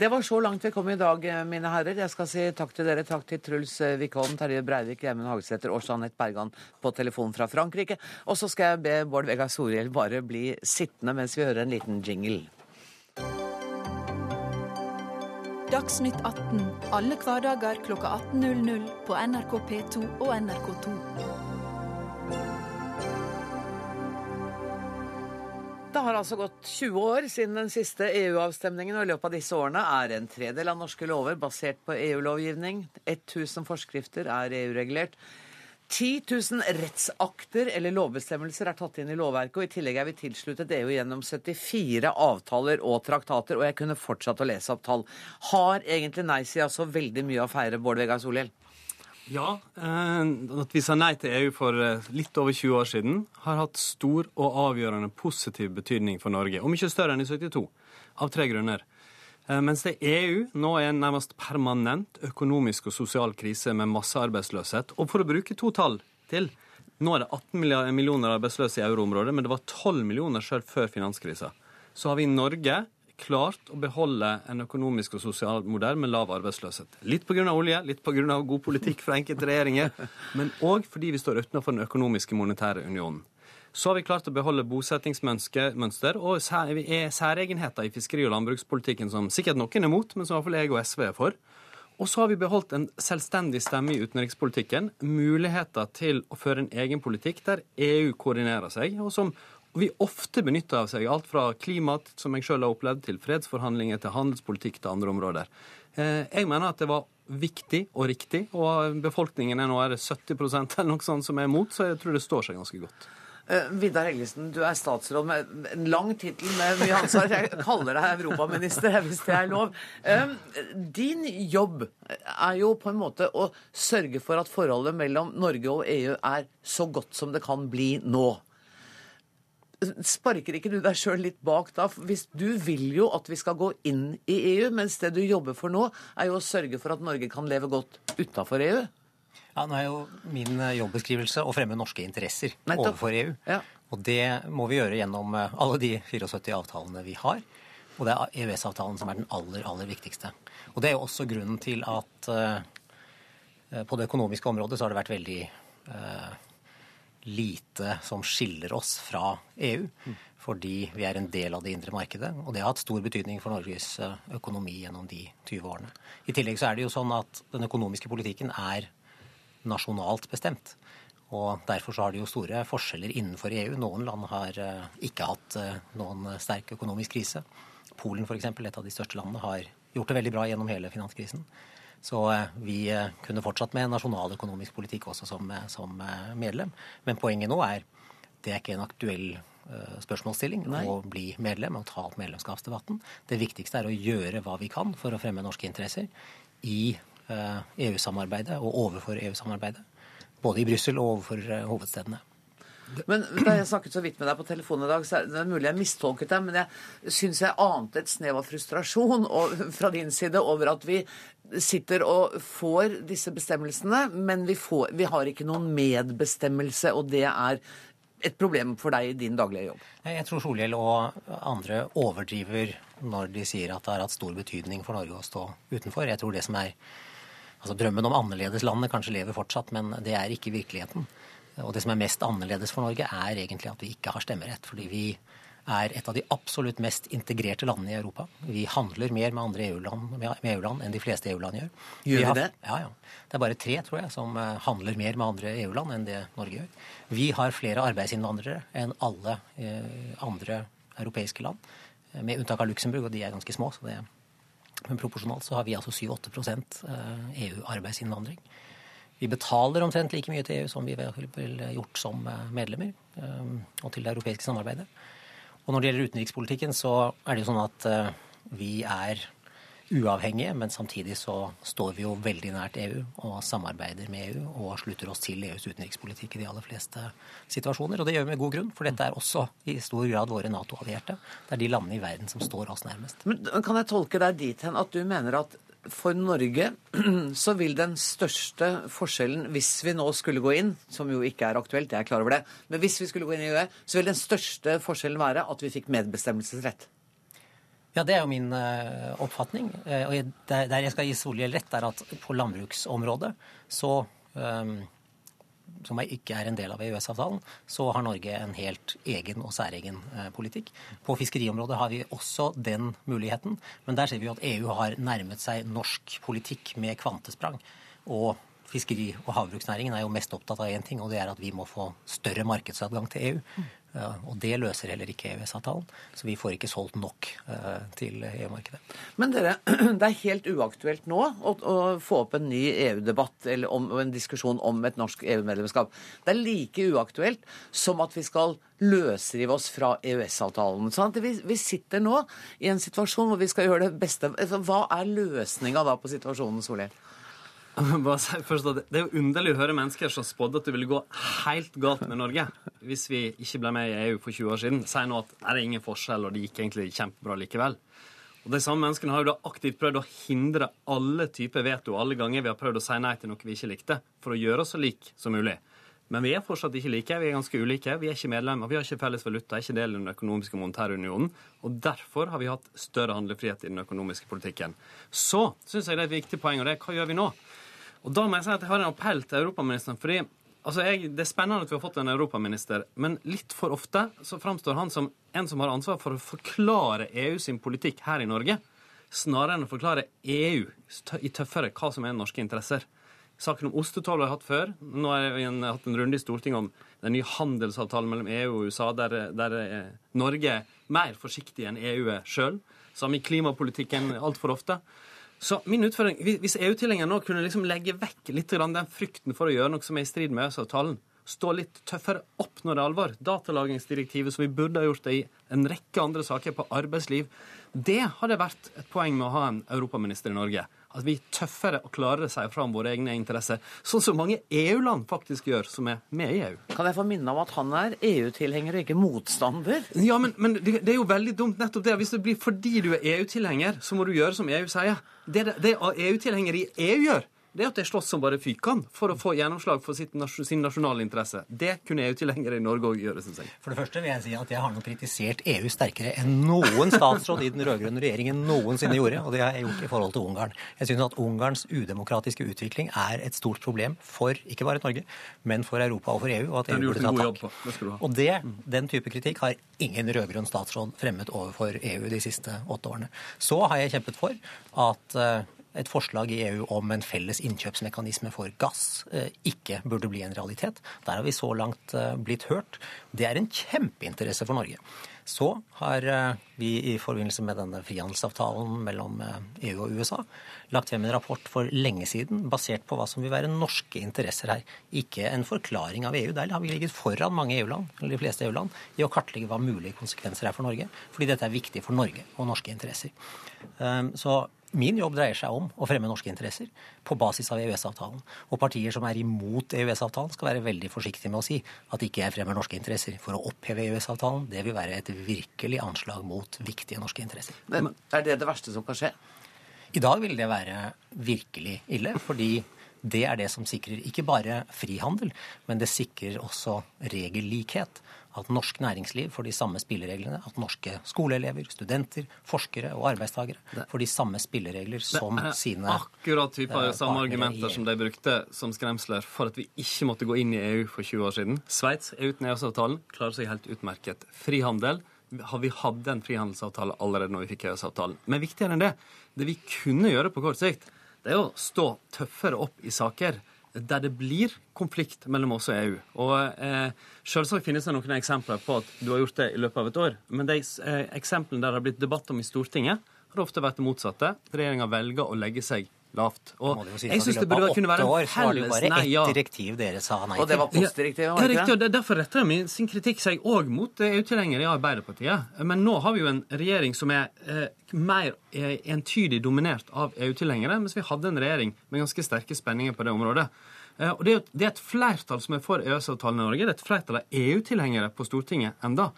Det var så langt vi kom i dag, mine herrer. Jeg skal si takk til dere. Takk til Truls Wickholm, Terje Breivik, Gjermund Hagesæter og Jeanette Bergan på telefon fra Frankrike. Og så skal jeg be Bård Vegar Solhjell bare bli sittende mens vi hører en liten jingle. Dagsnytt 18 alle hverdager kl 18.00 på NRK P2 og NRK2. Det har altså gått 20 år siden den siste EU-avstemningen, og i løpet av disse årene er en tredel av norske lover basert på EU-lovgivning. 1000 forskrifter er EU-regulert. 10 000 rettsakter eller lovbestemmelser er tatt inn i lovverket, og i tillegg er vi tilsluttet EU gjennom 74 avtaler og traktater, og jeg kunne fortsatt å lese opp tall. Har egentlig nei-sida så veldig mye å feire, Bård Vegar Solhjell? Ja, eh, at vi sa nei til EU for eh, litt over 20 år siden, har hatt stor og avgjørende positiv betydning for Norge, og mye større enn i 72, av tre grunner. Eh, mens det EU nå er en nærmest permanent økonomisk og sosial krise med massearbeidsløshet. Og for å bruke to tall til Nå er det 18 millioner arbeidsløse i euroområdet, men det var 12 millioner selv før finanskrisa. Så har vi i Norge klart å beholde en økonomisk og sosial modell med lav arbeidsløshet. Litt pga. olje, litt pga. god politikk fra enkelte regjeringer, men òg fordi vi står utenfor den økonomiske monetære unionen. Så har vi klart å beholde bosettingsmønster og særegenheter i fiskeri- og landbrukspolitikken som sikkert noen er mot, men som i hvert fall jeg og SV er for. Og så har vi beholdt en selvstendig stemme i utenrikspolitikken. Muligheter til å føre en egen politikk der EU koordinerer seg, og som vi ofte benytter av seg. Alt fra klima, som jeg sjøl har opplevd, til fredsforhandlinger, til handelspolitikk, til andre områder. Eh, jeg mener at det var viktig og riktig, og befolkningen er nå er det 70% eller noe sånt som er imot, så jeg tror det står seg ganske godt. Uh, Vidar Helgesen, du er statsråd med en lang tittel med mye ansvar. Jeg kaller deg europaminister, hvis det er lov. Din jobb er jo på en måte å sørge for at forholdet mellom Norge og EU er så godt som det kan bli nå. Sparker ikke du deg sjøl litt bak da? Hvis du vil jo at vi skal gå inn i EU, mens det du jobber for nå, er jo å sørge for at Norge kan leve godt utafor EU? Ja, Nå er jo min eh, jobbeskrivelse å fremme norske interesser Nettopp. overfor EU. Ja. Og det må vi gjøre gjennom eh, alle de 74 avtalene vi har. Og det er EØS-avtalen som er den aller, aller viktigste. Og det er jo også grunnen til at uh, på det økonomiske området så har det vært veldig uh, lite som skiller oss fra EU. Mm. Fordi vi er en del av det indre markedet. Og det har hatt stor betydning for Norges økonomi gjennom de 20 årene. I tillegg så er det jo sånn at den økonomiske politikken er nasjonalt bestemt. Og Derfor så har det jo store forskjeller innenfor EU. Noen land har eh, ikke hatt eh, noen sterk økonomisk krise. Polen f.eks., et av de største landene, har gjort det veldig bra gjennom hele finanskrisen. Så eh, vi kunne fortsatt med nasjonal økonomisk politikk også som, som medlem. Men poenget nå er det er ikke en aktuell spørsmålsstilling Nei. å bli medlem og ta opp medlemskapsdebatten. Det viktigste er å gjøre hva vi kan for å fremme norske interesser i EU-samarbeidet og overfor EU-samarbeidet. Både i Brussel og overfor eh, hovedstedene. Men Da jeg snakket så vidt med deg på telefonen i dag, så er det mulig jeg mistolket deg, men jeg syns jeg ante et snev av frustrasjon fra din side over at vi sitter og får disse bestemmelsene, men vi, får, vi har ikke noen medbestemmelse, og det er et problem for deg i din daglige jobb? Jeg tror Solhjell og andre overdriver når de sier at det har hatt stor betydning for Norge å stå utenfor. Jeg tror det som er Altså Drømmen om annerledeslandet kanskje lever fortsatt, men det er ikke virkeligheten. Og det som er mest annerledes for Norge, er egentlig at vi ikke har stemmerett. Fordi vi er et av de absolutt mest integrerte landene i Europa. Vi handler mer med andre EU-land EU enn de fleste EU-land gjør. Gjør vi, vi det? Ja, ja. Det er bare tre, tror jeg, som eh, handler mer med andre EU-land enn det Norge gjør. Vi har flere arbeidsinnvandrere enn alle eh, andre europeiske land. Med unntak av Luxembourg, og de er ganske små. så det men proporsjonalt så har vi altså 7-8% EU-arbeidsinnvandring. Eh, e vi betaler omtrent like mye til EU som vi ville gjort som eh, medlemmer, eh, og til det europeiske samarbeidet. Og når det gjelder utenrikspolitikken, så er det jo sånn at vi er uavhengige, men samtidig så står vi jo veldig nært EU og samarbeider med EU og slutter oss til EUs utenrikspolitikk i de aller fleste situasjoner. Og det gjør vi med god grunn, for dette er også i stor grad våre Nato-allierte. Det er de landene i verden som står oss nærmest. Men Kan jeg tolke deg dit hen at du mener at for Norge så vil den største forskjellen, hvis vi nå skulle gå inn, som jo ikke er aktuelt, jeg er klar over det, men hvis vi skulle gå inn i UE, så vil den største forskjellen være at vi fikk medbestemmelsesrett? Ja, det er jo min uh, oppfatning. Uh, og der, jeg skal gi Solhjell rett, er at på landbruksområdet så um, som ikke er en del av EØS-avtalen, så har Norge en helt egen og særegen uh, politikk. På fiskeriområdet har vi også den muligheten, men der ser vi jo at EU har nærmet seg norsk politikk med kvantesprang. Og fiskeri- og havbruksnæringen er jo mest opptatt av én ting, og det er at vi må få større markedsadgang til EU. Og det løser heller ikke EØS-avtalen, så vi får ikke solgt nok uh, til EU-markedet. Men dere, det er helt uaktuelt nå å, å få opp en ny EU-debatt eller om, en diskusjon om et norsk EU-medlemskap. Det er like uaktuelt som at vi skal løsrive oss fra EØS-avtalen. Sånn vi, vi, sitter nå i en situasjon hvor vi skal gjøre det beste. Altså, hva er løsninga da på situasjonen, Solhjell? Det er jo underlig å høre mennesker som spådde at det ville gå helt galt med Norge hvis vi ikke ble med i EU for 20 år siden, si nå at det er ingen forskjell, og det gikk egentlig kjempebra likevel. Og De samme menneskene har jo da aktivt prøvd å hindre alle typer veto alle ganger vi har prøvd å si nei til noe vi ikke likte, for å gjøre oss så like som mulig. Men vi er fortsatt ikke like. Vi er ganske ulike. Vi er ikke medlemmer. Vi har ikke felles valuta, ikke del i den økonomiske monetære unionen. Og derfor har vi hatt større handlefrihet i den økonomiske politikken. Så syns jeg det er et viktig poeng, og det er hva gjør vi nå? Og da må jeg si at jeg har en appell til europaministeren. fordi altså jeg, Det er spennende at vi har fått en europaminister, men litt for ofte så framstår han som en som har ansvar for å forklare EU sin politikk her i Norge, snarere enn å forklare EU i tøffere hva som er norske interesser. Saken om ostetoll har jeg hatt før. Nå har jeg hatt en runde i Stortinget om den nye handelsavtalen mellom EU og USA, der, der eh, Norge er mer forsiktig enn EU er sjøl. Samme i klimapolitikken altfor ofte. Så min utfordring, Hvis EU-tilhengerne nå kunne liksom legge vekk litt den frykten for å gjøre noe som er i strid med EØS-avtalen, stå litt tøffere opp når det er alvor, datalagringsdirektivet, som vi burde ha gjort det i en rekke andre saker på arbeidsliv, det hadde vært et poeng med å ha en europaminister i Norge at vi er tøffere og klarere sier fra om våre egne interesser. Sånn som mange EU-land faktisk gjør, som er med i EU. Kan jeg få minne om at han er EU-tilhenger og ikke motstander? Ja, men, men det, det, er jo veldig dumt nettopp det. Hvis det blir fordi du er EU-tilhenger, så må du gjøre som EU sier. Det, det, det EU-tilhenger i EU gjør, det er at de slåss som bare fykan for å få gjennomslag for sitt, sin nasjonale interesse. Det kunne EU-tilhengere i Norge òg gjøre, syns jeg. For det første vil jeg si at jeg har nok kritisert EU sterkere enn noen statsråd i den rød-grønne regjeringen noensinne gjorde, og det har jeg gjort i forhold til Ungarn. Jeg syns at Ungarns udemokratiske utvikling er et stort problem for ikke bare Norge, men for Europa og for EU, og at EU burde ta tak. Og det, den type kritikk har ingen rød-grønn statsråd fremmet overfor EU de siste åtte årene. Så har jeg kjempet for at eh, et forslag i EU om en felles innkjøpsmekanisme for gass eh, ikke burde bli en realitet. Der har vi så langt eh, blitt hørt. Det er en kjempeinteresse for Norge. Så har eh, vi i forbindelse med denne frihandelsavtalen mellom EU og USA lagt frem en rapport for lenge siden basert på hva som vil være norske interesser her. Ikke en forklaring av EU. Der har vi ligget foran mange EU-land, eller de fleste EU-land, i å kartlegge hva mulige konsekvenser er for Norge. Fordi dette er viktig for Norge og norske interesser. Så Min jobb dreier seg om å fremme norske interesser på basis av EØS-avtalen. Og partier som er imot EØS-avtalen, skal være veldig forsiktige med å si at ikke jeg fremmer norske interesser. For å oppheve EØS-avtalen, det vil være et virkelig anslag mot viktige norske interesser. Men er det det verste som kan skje? I dag vil det være virkelig ille, fordi det er det som sikrer ikke bare frihandel, men det sikrer også regellikhet at norsk næringsliv får de samme spillereglene, at norske skoleelever, studenter, forskere og arbeidstakere får de samme spilleregler som sine Akkurat type av samme argumenter som de brukte som skremsler for at vi ikke måtte gå inn i EU for 20 år siden. Sveits er uten EØS-avtalen, klarer seg helt utmerket. Frihandel har vi hatt en frihandelsavtale allerede når vi fikk EØS-avtalen. Men viktigere enn det, det vi kunne gjøre på kort sikt, det er å stå tøffere opp i saker der det blir konflikt mellom oss og EU. Og eh, Selvsagt finnes det noen eksempler på at du har gjort det i løpet av et år. Men de eh, eksemplene der det har blitt debatt om i Stortinget, har ofte vært det motsatte. Regjeringa velger å legge seg lavt. Og si jeg syns det burde kunne være en felles nei, ja. direktiv dere sa nei til. Og det var postdirektivet? Derfor retter min, sin kritikk seg òg mot EU-tilhengere i Arbeiderpartiet. Men nå har vi jo en regjering som er eh, mer eh, entydig dominert av EU-tilhengere, mens vi hadde en regjering med ganske sterke spenninger på det området. Eh, og det er, det er et flertall som er for EØS-avtalen i Norge. Det er et flertall av EU-tilhengere på Stortinget enda.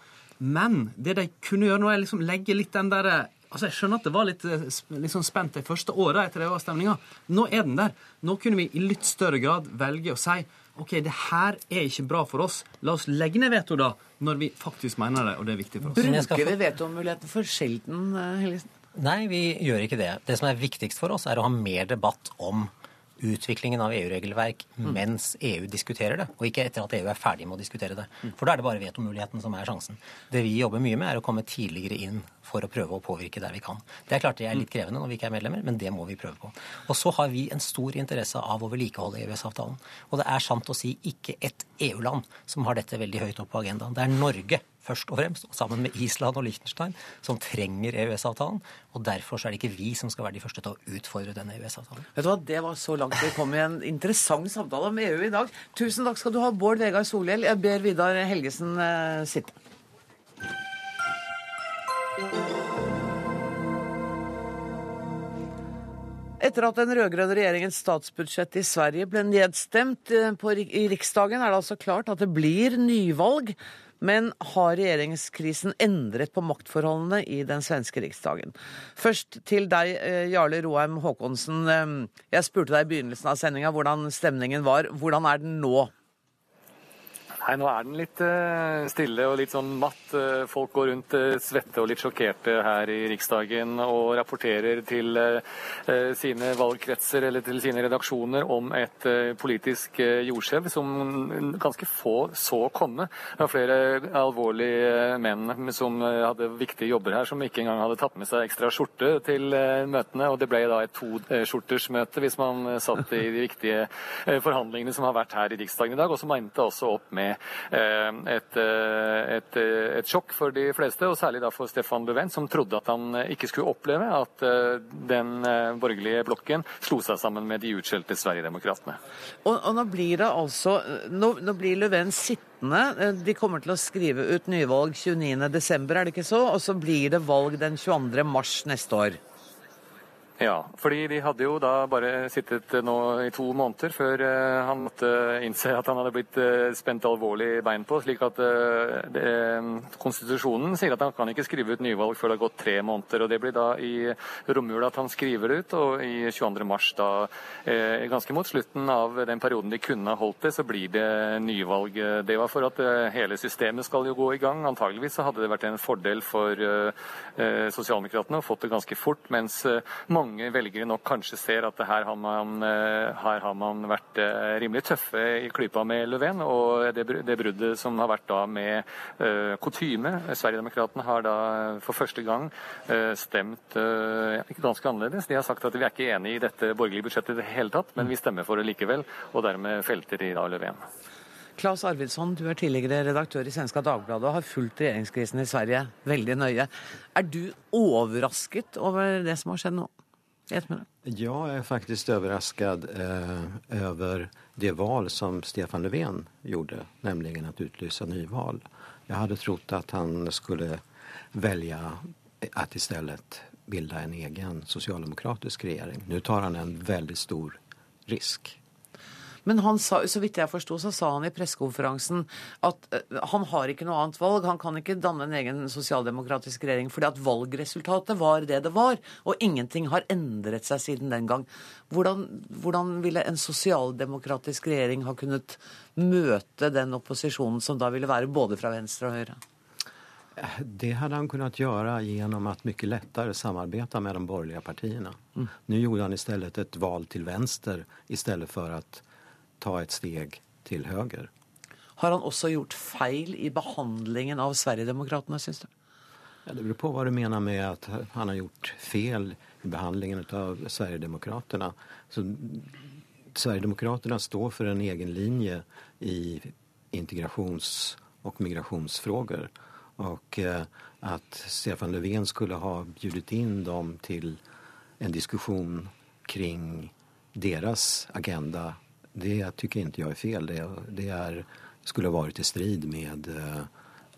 Men det de kunne gjøre nå, er liksom legge litt den derre Altså, Jeg skjønner at det var litt, eh, litt sånn spent de første åra etter EU-avstemninga. Nå er den der. Nå kunne vi i litt større grad velge å si OK, det her er ikke bra for oss. La oss legge ned veto da, når vi faktisk mener det, og det er viktig for oss. Bruker vi vetomuligheten for sjelden, eh, Nei, vi gjør ikke det. Det som er viktigst for oss, er å ha mer debatt om utviklingen av EU-regelverk mm. mens EU diskuterer det, og ikke etter at EU er ferdig med å diskutere det. Mm. For da er det bare vetomuligheten som er sjansen. Det vi jobber mye med, er å komme tidligere inn for å prøve å påvirke der vi kan. Det er klart det er litt krevende når vi ikke er medlemmer, men det må vi prøve på. Og så har vi en stor interesse av å vedlikeholde EØS-avtalen. Og det er sant å si ikke ett EU-land som har dette veldig høyt opp på agendaen. Det er Norge først og fremst, og sammen med Island og Liechtenstein, som trenger EØS-avtalen. Og derfor er det ikke vi som skal være de første til å utfordre den EØS-avtalen. Vet du hva, Det var så langt vi kom i en interessant samtale om EU i dag. Tusen takk skal du ha, Bård Vegar Solhjell. Jeg ber Vidar Helgesen eh, sitte. Etter at den rød-grønne regjeringens statsbudsjett i Sverige ble nedstemt eh, i Riksdagen, er det altså klart at det blir nyvalg. Men har regjeringskrisen endret på maktforholdene i den svenske riksdagen? Først til deg, eh, Jarle Roheim Haakonsen. Jeg spurte deg i begynnelsen av sendinga hvordan stemningen var. Hvordan er den nå? Nei, nå er den litt uh, stille og litt sånn matt. Uh, folk går rundt uh, svette og litt sjokkerte her i Riksdagen og rapporterer til sine valgkretser eller til sine redaksjoner om et politisk jordskjelv som ganske få så komme. Det var flere alvorlige menn som hadde viktige jobber her, som ikke engang hadde tatt med seg ekstra skjorte til møtene. og Det ble da et toskjortersmøte hvis man satt i de viktige forhandlingene som har vært her i Riksdagen i dag, og som endte også opp med Eh, et, eh, et, eh, et, sjokk for de fleste, og særlig da for Stefan Löfven, som trodde at han ikke skulle oppleve at den borgerlige blokken slo seg sammen med de utskjelte Sverigedemokraterna. Og, og nå blir det altså Nå, nå blir Löfven sittende. De kommer til å skrive ut nyvalg 29.12., er det ikke så? Og så blir det valg den 22.3 neste år. Ja, fordi de hadde jo da bare sittet nå i to måneder før uh, han måtte innse at han hadde blitt uh, spent alvorlig bein på. slik at det, Konstitusjonen sier at han kan ikke skrive ut nyvalg før det har gått tre måneder. og Det blir da i romjula at han skriver ut, og i 22. mars, da ganske mot slutten av den perioden de kunne ha holdt det, så blir det nyvalg. Det var for at hele systemet skal jo gå i gang. Antageligvis så hadde det vært en fordel for sosialdemokratene å fått det ganske fort, mens mange mange velgere nok kanskje ser at her har man, eh, her har man vært eh, rimelig tøffe i klypa med Löfven. Og det, det bruddet som har vært da med uh, kutyme Sverigedemokraterna har da for første gang uh, stemt uh, ganske annerledes. De har sagt at vi er ikke enig i dette borgerlige budsjettet i det hele tatt, men vi stemmer for det likevel. Og dermed felter de da Löfven. Claes Arvidsson, du er tidligere redaktør i Svenska Dagbladet og har fulgt regjeringskrisen i Sverige veldig nøye. Er du overrasket over det som har skjedd nå? Jag er faktisk overrasket eh, over det val som Stefan Löfven gjorde, nemlig å utlyse nyval. Jeg hadde trodd at han skulle velge at i stedet bilda en egen sosialdemokratisk regjering. Nå tar han en veldig stor risk. Men han sa, så vidt jeg forsto, så sa han i pressekonferansen at uh, han har ikke noe annet valg. Han kan ikke danne en egen sosialdemokratisk regjering fordi at valgresultatet var det det var. Og ingenting har endret seg siden den gang. Hvordan, hvordan ville en sosialdemokratisk regjering ha kunnet møte den opposisjonen som da ville være både fra venstre og høyre? Det hadde han kunnet gjøre gjennom at mye lettere samarbeide med de borgerlige partiene. Mm. Nå gjorde han i stedet et valg til venstre i stedet for at ta et steg til høyre. Har han også gjort feil i behandlingen av Sverigedemokraterna, syns du? Ja, det beror på hva du mener med at han har gjort feil i behandlingen av Sverigedemokraterna. Sverigedemokraterna står for en egen linje i integrations- og migrationsfrågor. Og eh, at Stefan Löfven skulle ha bjudit inn dem til en diskusjon kring deres agenda det tycker inte jag är fel. Det, det är, skulle ha varit i strid med eh,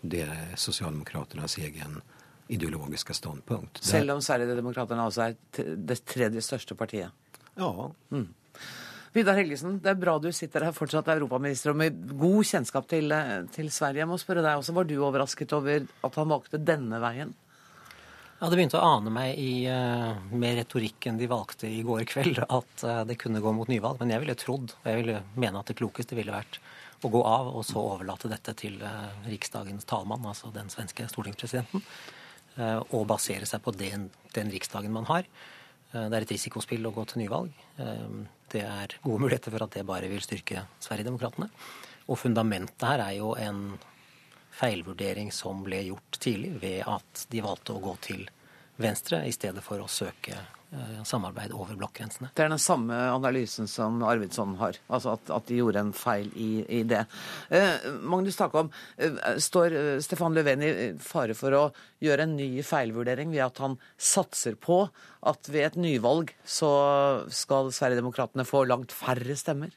det Socialdemokraternas egen ideologiske ståndpunkt. Selv om Sverigedemokraterna også er det tredje største partiet? Ja. Mm. Vidar Helgesen, det er bra du sitter her fortsatt europaminister og med god kjennskap til, eh, til Sverige. Jeg må spørre deg også, Var du overrasket over at han valgte denne veien? Ja, Det begynte å ane meg i, uh, med retorikken de valgte i går kveld, at uh, det kunne gå mot nyvalg. Men jeg ville trodd, og jeg ville mene at det klokeste ville vært å gå av og så overlate dette til uh, riksdagens talmann, altså den svenske stortingspresidenten, og basere seg på den, den riksdagen man har. Det er et risikospill å gå til nyvalg. Det er gode muligheter for at det bare vil styrke Sverigedemokraterna. Og fundamentet her er jo en feilvurdering som ble gjort tidlig ved at de valgte å gå til venstre i stedet for å søke eh, samarbeid over blokkgrensene. Det er den samme analysen som Arvidsson har, altså at, at de gjorde en feil i, i det. Eh, Magnus Takom, eh, står eh, Stefan Löfven i fare for å gjøre en ny feilvurdering ved at han satser på at ved et nyvalg så skal Sverigedemokraterna få langt færre stemmer?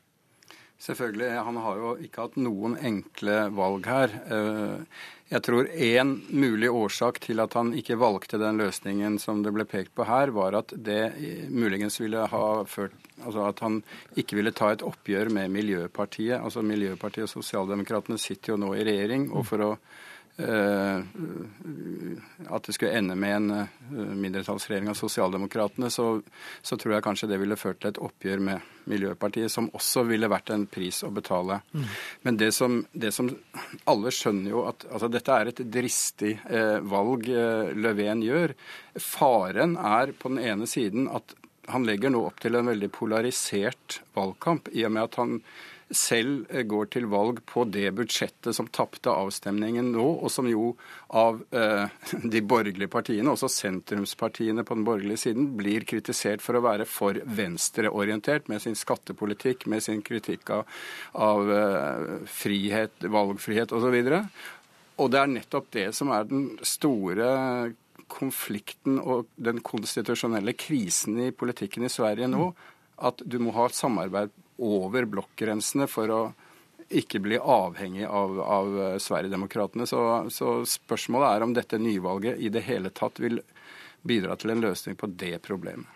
Selvfølgelig. Han har jo ikke hatt noen enkle valg her. Eh, jeg tror én mulig årsak til at han ikke valgte den løsningen som det ble pekt på her, var at det muligens ville ha ført Altså at han ikke ville ta et oppgjør med Miljøpartiet. Altså Miljøpartiet og Sosialdemokratene sitter jo nå i regjering. og for å at det skulle ende med en eh, mindretallsregjering av Sosialdemokratene, så, så, tror jeg kanskje det ville ført til et oppgjør med Miljøpartiet, som også ville vært en pris å betale. Mm. Men det som, det som, Alle skjønner jo at altså, dette er et dristig eh, valg eh, Löfven gjør. Faren er på den ene siden at han legger nå opp til en veldig polarisert valgkamp, i og med at han selv eh, går til valg på det budsjettet som tapte avstemningen nå, og som jo av eh, de borgerlige partiene, også sentrumspartiene på den borgerlige siden, blir kritisert for å være for venstreorientert med sin skattepolitikk, med sin kritikk av, av eh, frihet, valgfrihet osv. Og, og det er nettopp det som er den store konflikten og den konstitusjonelle krisen i politikken i Sverige nå. At du må ha et samarbeid over blokkgrensene for å ikke bli avhengig av, av Sverigedemokraterna. Så, så, spørsmålet er om dette nyvalget i det hele tatt vil bidra til en løsning på det problemet.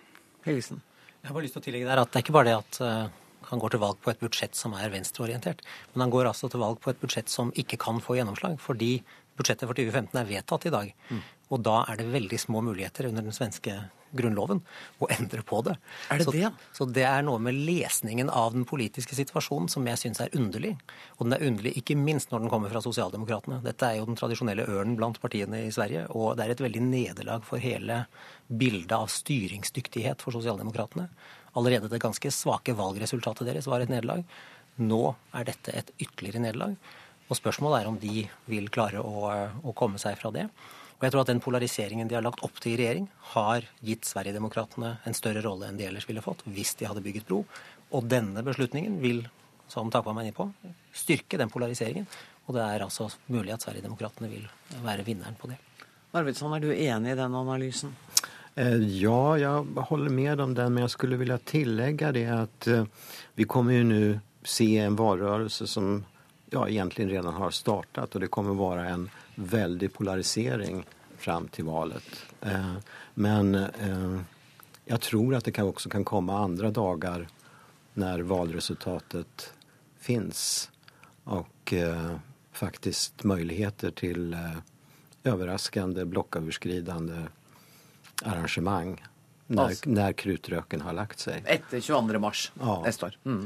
Helgesen. Jeg har bare lyst til å tillegge der at Det er ikke bare det at uh, han går til valg på et budsjett som er venstreorientert, men han går altså til valg på et budsjett som ikke kan få gjennomslag, fordi budsjettet for 2015 er vedtatt i dag. Mm. Og da er det veldig små muligheter under den svenske grunnloven å endre på det. Er det så, det? Så det er noe med lesningen av den politiske situasjonen som jeg syns er underlig. Og den er underlig ikke minst når den kommer fra sosialdemokratene. Dette er jo den tradisjonelle ørnen blant partiene i Sverige, og det er et veldig nederlag for hele bildet av styringsdyktighet for sosialdemokratene. Allerede det ganske svake valgresultatet deres var et nederlag. Nå er dette et ytterligere nederlag. Og spørsmålet er om de vil klare å, å komme seg fra det. Og jeg tror at den polariseringen de har lagt opp til i regjering, har gitt Sverigedemokraterna en større rolle enn de ellers ville fått hvis de hadde bygget bro. Og denne beslutningen vil, som Takvam er inne på, styrke den polariseringen. Og det er altså mulig at Sverigedemokraterna vil være vinneren på det. Arvidsson, er du enig i den analysen? Eh, ja, jeg holder med om den, men jeg skulle vilja tillegge det at eh, vi kommer jo nå se en valrörelse som ja, egentlig redan har startet, og det kommer være en veldig polarisering fram til valget. Eh, men eh, jeg tror at det kan også kan komme andre dager når valgresultatet fins, og eh, faktisk muligheter til overraskende blokkoverskridende arrangement når, altså, når krutrøken har lagt seg. Etter 22. mars ja. neste år. Mm.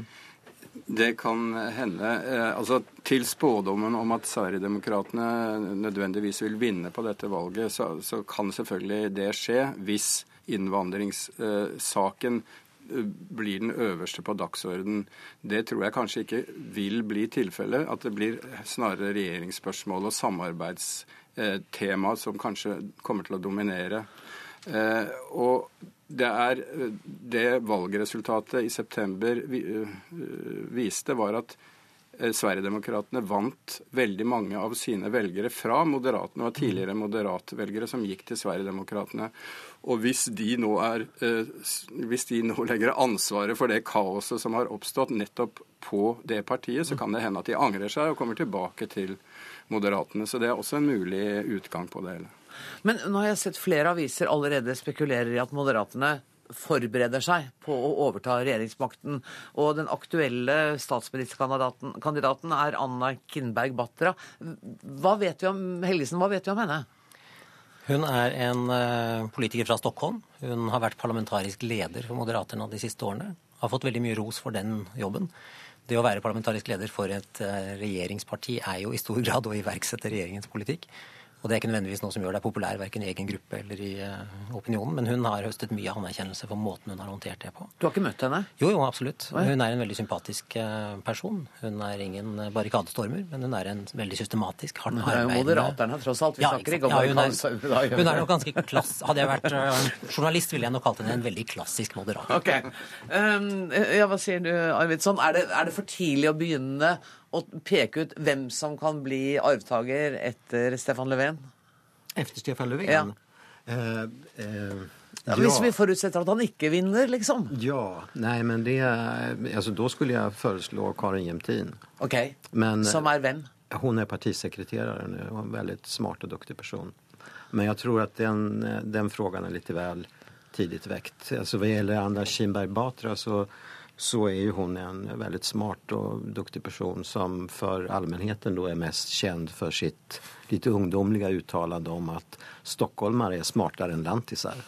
Det kan hende. Eh, altså Til spådommen om at Sverigedemokraterna nødvendigvis vil vinne på dette valget, så, så kan selvfølgelig det skje hvis innvandringssaken eh, blir den øverste på dagsordenen. Det tror jeg kanskje ikke vil bli tilfellet. At det blir snarere regjeringsspørsmål og samarbeidstema som kanskje kommer til å dominere. Eh, og det er det valgresultatet i september eh, viste, var at eh, Sverigedemokraterna vant veldig mange av sine velgere fra Moderatene og tidligere Moderat-velgere som gikk til Sverigedemokraterna. Og hvis de, nå er, eh, hvis de nå legger ansvaret for det kaoset som har oppstått nettopp på det partiet, så kan det hende at de angrer seg og kommer tilbake til Moderatene. Så det er også en mulig utgang på det hele. Men nå har jeg sett flere aviser allerede spekulerer i at Moderaterne forbereder seg på å overta regjeringsmakten. Og den aktuelle statsministerkandidaten er Anna Kindberg Batra. Hva vet vi om Helgesen, hva vet vi om henne? Hun er en uh, politiker fra Stockholm. Hun har vært parlamentarisk leder for Moderaterna de siste årene. Har fått veldig mye ros for den jobben. Det å være parlamentarisk leder for et uh, regjeringsparti er jo i stor grad å iverksette regjeringens politikk. Og det er ikke nødvendigvis noe som gjør deg populær verken i egen gruppe eller i uh, opinionen, men hun har høstet mye anerkjennelse for måten hun har håndtert det på. Du har ikke møtt henne? Jo, jo, absolutt. Hun er en veldig sympatisk uh, person. Hun er ingen barrikadestormer, men hun er en veldig systematisk, hardt arbeidende Hun er jo moderaterne, tross alt. Vi ja, snakker ikke om ja, hun, er, hun er nok ganske klass... Hadde jeg vært uh, journalist, ville jeg nok kalt henne en veldig klassisk moderat. Ok. Um, ja, hva sier du, Arvidsson? Er det, er det for tidlig å begynne å peke ut hvem som kan bli arvtaker etter Stefan Löfven? Efter Stefan Löfven? Ja. Eh, eh, ja, hvis vi forutsetter at han ikke vinner, liksom? Ja. Nei, men det altså, Da skulle jeg foreslå Karin Jemtin. Ok. Men, som er hvem? Hun er partisekretær er en veldig smart og dyktig person. Men jeg tror at den, den frågan er litt vel tidlig vekt. Altså, hva gjelder Anders Kinberg Batra, så så er jo hun en veldig smart og duktig person som for allmennheten er mest kjent for sitt litt ungdomlige uttalende om at stockholmere er smartere enn lantiser.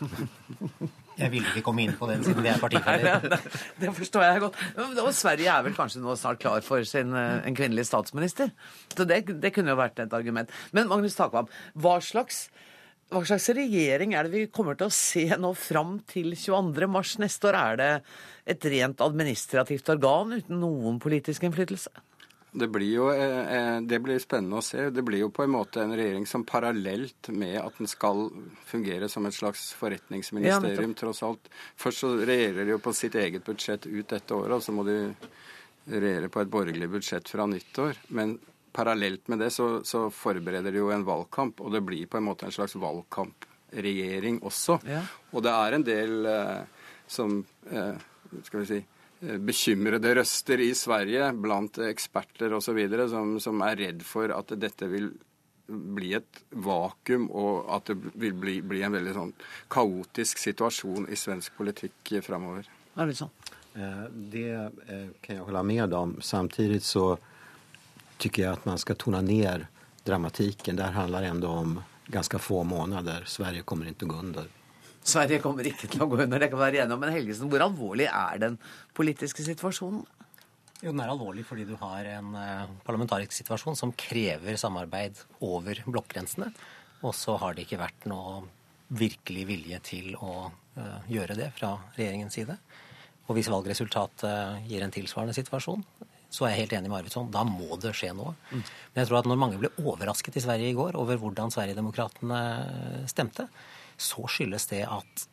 Jeg ville ikke komme inn på den siden vi er partifeller. Det, det forstår jeg godt. Og Sverige er vel kanskje nå snart klar for sin, eh, en kvinnelig statsminister. Så det, det, kunne jo vært et argument. Men Magnus Takvam, hva slags, hva slags regjering er det vi kommer til å se nå fram til 22.3 neste år? Er det et rent administrativt organ uten noen politisk innflytelse? Det blir jo eh, eh, det blir spennende å se. Det blir jo på en måte en regjering som parallelt med at den skal fungere som et slags forretningsministerium, ja, tross alt. Først så regjerer de jo på sitt eget budsjett ut dette året, og så må de regjere på et borgerlig budsjett fra nyttår. Men parallelt med det så, så forbereder de jo en valgkamp, og det blir på en måte en slags valgkampregjering også. Ja. Og det er en del eh, som eh, skal vi si Eh, bekymrede røster i Sverige blant eksperter osv. Som, som er redd for at dette vil bli et vakuum, og at det vil bli, bli en veldig sånn kaotisk situasjon i svensk politikk framover. Er det sånn? Eh, det eh, kan jeg holde med om. Samtidig så tykker jeg at man skal tona ned dramatikken. Det handler enda om ganske få måneder. Sverige kommer å gå under. Sverige kommer ikke til å gå under, det kan være enige om. Men Helgesen, hvor alvorlig er den politiske situasjonen? Jo, Den er alvorlig fordi du har en uh, parlamentarisk situasjon som krever samarbeid over blokkgrensene. Og så har det ikke vært noe virkelig vilje til å uh, gjøre det fra regjeringens side. Og hvis valgresultatet gir en tilsvarende situasjon, så er jeg helt enig med Arvidsson. Da må det skje noe. Mm. Men jeg tror at når mange ble overrasket i Sverige i går over hvordan Sverigedemokraterna stemte, så skyldes det at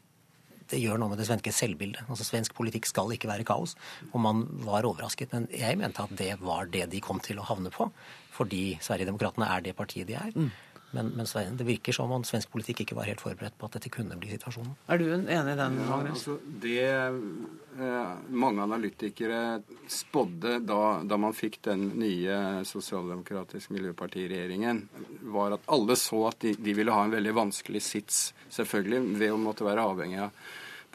det gjør noe med det svenske selvbildet. Altså Svensk politikk skal ikke være kaos. Og man var overrasket. Men jeg mente at det var det de kom til å havne på. Fordi Sverigedemokraterna er det partiet de er. Mm. Men, men, det virker som om svensk politikk ikke var helt forberedt på at dette kunne bli situasjonen. Er du enig i den, Magnus? Altså, det eh, mange analytikere spådde da, da, man fikk den nye sosialdemokratiske miljøpartiregjeringen, var at alle så at de, de, ville ha en veldig vanskelig sits, selvfølgelig, ved å måtte være avhengig av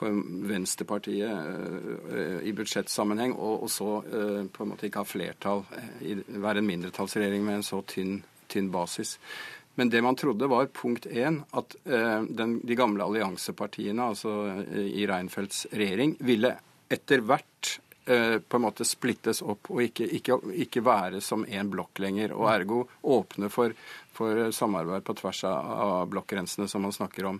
på Venstrepartiet uh, i budsjettsammenheng, og, og så uh, på en måte ikke ha flertall, uh, være en mindretallsregjering med en så tynn, tynn basis. Men det man trodde var punkt én, at eh, den, de gamle alliansepartiene, altså eh, i Reinfeldts regjering, ville etter hvert eh, på en måte splittes opp og ikke, ikke, ikke være som én blokk lenger. Og ergo åpne for, for samarbeid på tvers av, blokkgrensene, som man snakker om.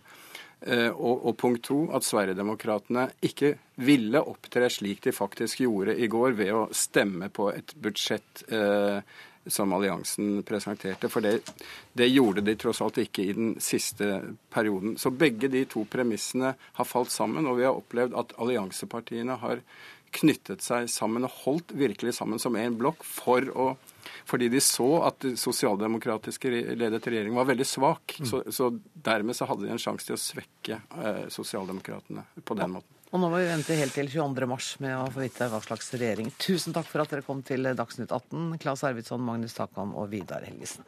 Og, og, punkt to, at Sverigedemokraterna ikke ville opptre slik de faktisk gjorde i går, ved å stemme på et budsjett eh, som alliansen presenterte. For det, det, gjorde de tross alt ikke i den siste perioden. Så begge de to premissene har falt sammen, og vi har opplevd at alliansepartiene har knyttet seg sammen og holdt virkelig sammen som én blokk for å fordi de så at sosialdemokratiske ledet regjering var veldig svak. Mm. Så, så, dermed så hadde de en sjanse til å svekke eh, sosialdemokratene på den måten. Og nå må vi vente helt til 22. mars med å få vite hva slags regjering. Tusen takk for at dere kom til Dagsnytt 18, Claes Arvidsson, Magnus Takam og Vidar Helgesen.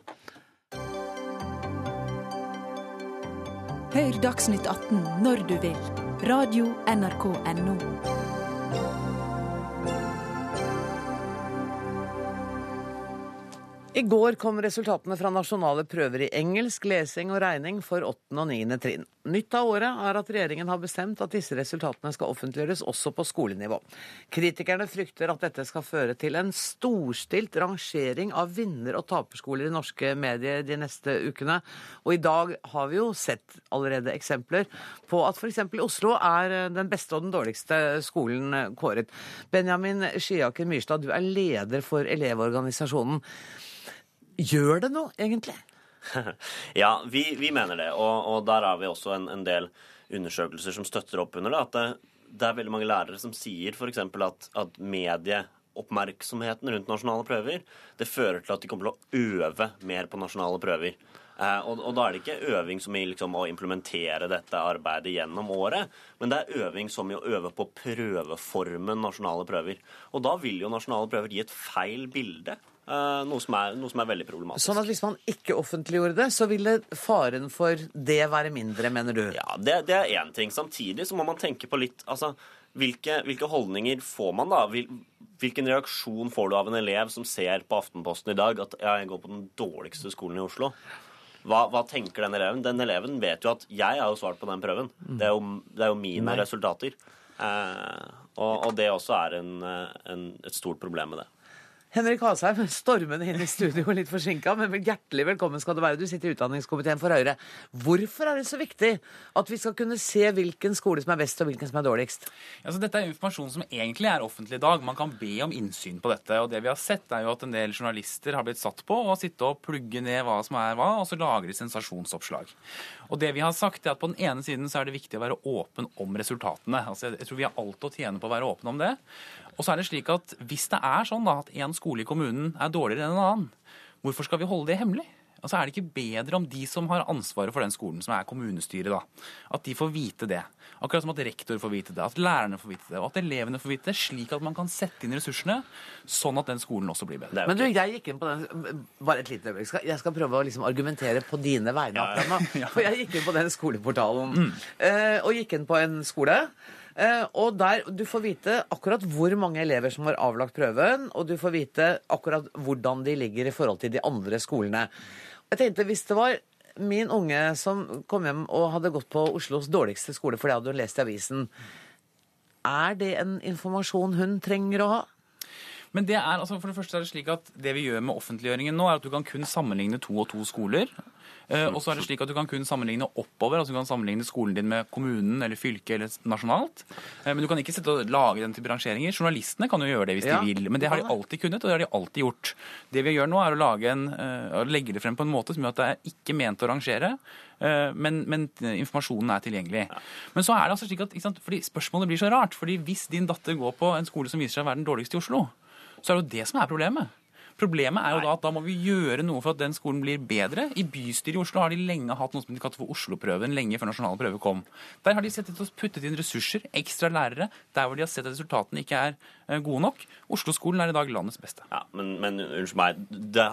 Hør Dagsnytt 18 når du vil. Radio NRK Radio.nrk.no. I går kom resultatene fra nasjonale prøver i engelsk, lesing og regning for 8. og 9. trinn. Nytt av året er at regjeringen har bestemt at disse resultatene skal offentliggjøres også på skolenivå. Kritikerne frykter at dette skal føre til en storstilt rangering av vinner- og taperskoler i norske medier de neste ukene. Og i dag har vi jo sett allerede eksempler på at f.eks. Oslo er den beste og den dårligste skolen kåret. Benjamin Skiaker Myrstad, du er leder for Elevorganisasjonen. Gjør det noe, egentlig? ja, vi, vi, mener det. Og, og, der har vi også en, en, del undersøkelser som støtter opp under det. At det, det er veldig mange lærere som sier f.eks. at, at medieoppmerksomheten rundt nasjonale prøver det fører til at de kommer til å øve mer på nasjonale prøver. Eh, og, og, da er det ikke øving som i liksom, å implementere dette arbeidet gjennom året, men det er øving som i å øve på prøveformen nasjonale prøver. Og da vil jo nasjonale prøver gi et feil bilde noe som, er, noe som, er, veldig problematisk. Sånn at hvis man ikke offentliggjorde det, så ville faren for det være mindre, mener du? Ja, det, det er én ting. Samtidig så må man tenke på litt altså, hvilke, hvilke holdninger får man da? Hvil, hvilken reaksjon får du av en elev som ser på Aftenposten i dag at ja, jeg går på den dårligste skolen i Oslo? Hva, hva, tenker den eleven? Den eleven vet jo at jeg har jo svart på den prøven. Det er jo, det er jo mine Nei. resultater. Eh, og, og, det også er en, en, et stort problem med det. Henrik Asheim, stormende inn i studio, litt forsinka, men hjertelig velkommen skal du være. Du sitter i utdanningskomiteen for Høyre. Hvorfor er det så viktig at vi skal kunne se hvilken skole som er best og hvilken som er dårligst? Altså, dette er informasjon som egentlig er offentlig i dag. Man kan be om innsyn på dette. Og det vi har sett, er jo at en del journalister har blitt satt på å sitte og plugge ned hva som er hva, og så lagre sensasjonsoppslag. Og det vi har sagt, er at på den ene siden så er det viktig å være åpen om resultatene. Altså, jeg tror vi har alt å tjene på å være åpne om det. Og så er det slik at Hvis det er sånn da, at en skole i kommunen er dårligere enn en annen, hvorfor skal vi holde det hemmelig? Altså Er det ikke bedre om de som har ansvaret for den skolen, som er kommunestyret, da, at de får vite det? Akkurat som at rektor får vite det, at lærerne får vite det, og at elevene får vite det, slik at man kan sette inn ressursene, sånn at den skolen også blir bedre. Men du, jeg gikk inn på den Bare et lite øyeblikk. Jeg skal prøve å liksom argumentere på dine vegne Ja, ja. For jeg gikk inn på den skoleportalen, mm. Eh, og gikk inn på en skole. Eh, og der du får vite akkurat hvor mange elever som har avlagt prøven, og du får vite akkurat hvordan de ligger i forhold til de andre skolene. Jeg tenkte hvis det var min unge som kom hjem og hadde gått på Oslos dårligste skole, for det hadde hun lest i avisen, er det en informasjon hun trenger å ha? Men det er, altså for det første er det slik at det vi gjør med offentliggjøringen nå, er at du kan kun sammenligne to og to skoler. Uh, og så er det slik at Du kan kun sammenligne oppover, altså du kan sammenligne skolen din med kommunen eller fylket eller nasjonalt. Uh, men du kan ikke sitte og lage den til rangeringer. Journalistene kan jo gjøre det hvis ja, de vil, men det har de alltid kunnet, og det har de alltid gjort. Det vi gjør nå, er å, en, å legge det frem på en måte som gjør at det er ikke ment å rangere. Men, men, informasjonen er tilgjengelig. Ja. Men så er det altså slik at, fordi Spørsmålet blir så rart. fordi Hvis din datter går på en skole som viser seg å være den dårligste i Oslo, så er det jo det som er problemet. Problemet er jo da at da må vi gjøre noe for at den skolen blir bedre. I bystyret i Oslo har de lenge hatt noe som de kalte for Oslo-prøven, lenge før nasjonale prøver kom. Der har de sett og puttet inn ressurser, ekstra lærere, der hvor de har sett at resultatene ikke er eh, gode nok. Oslo-skolen er i dag landets beste. Ja, Men, men unnskyld meg, det,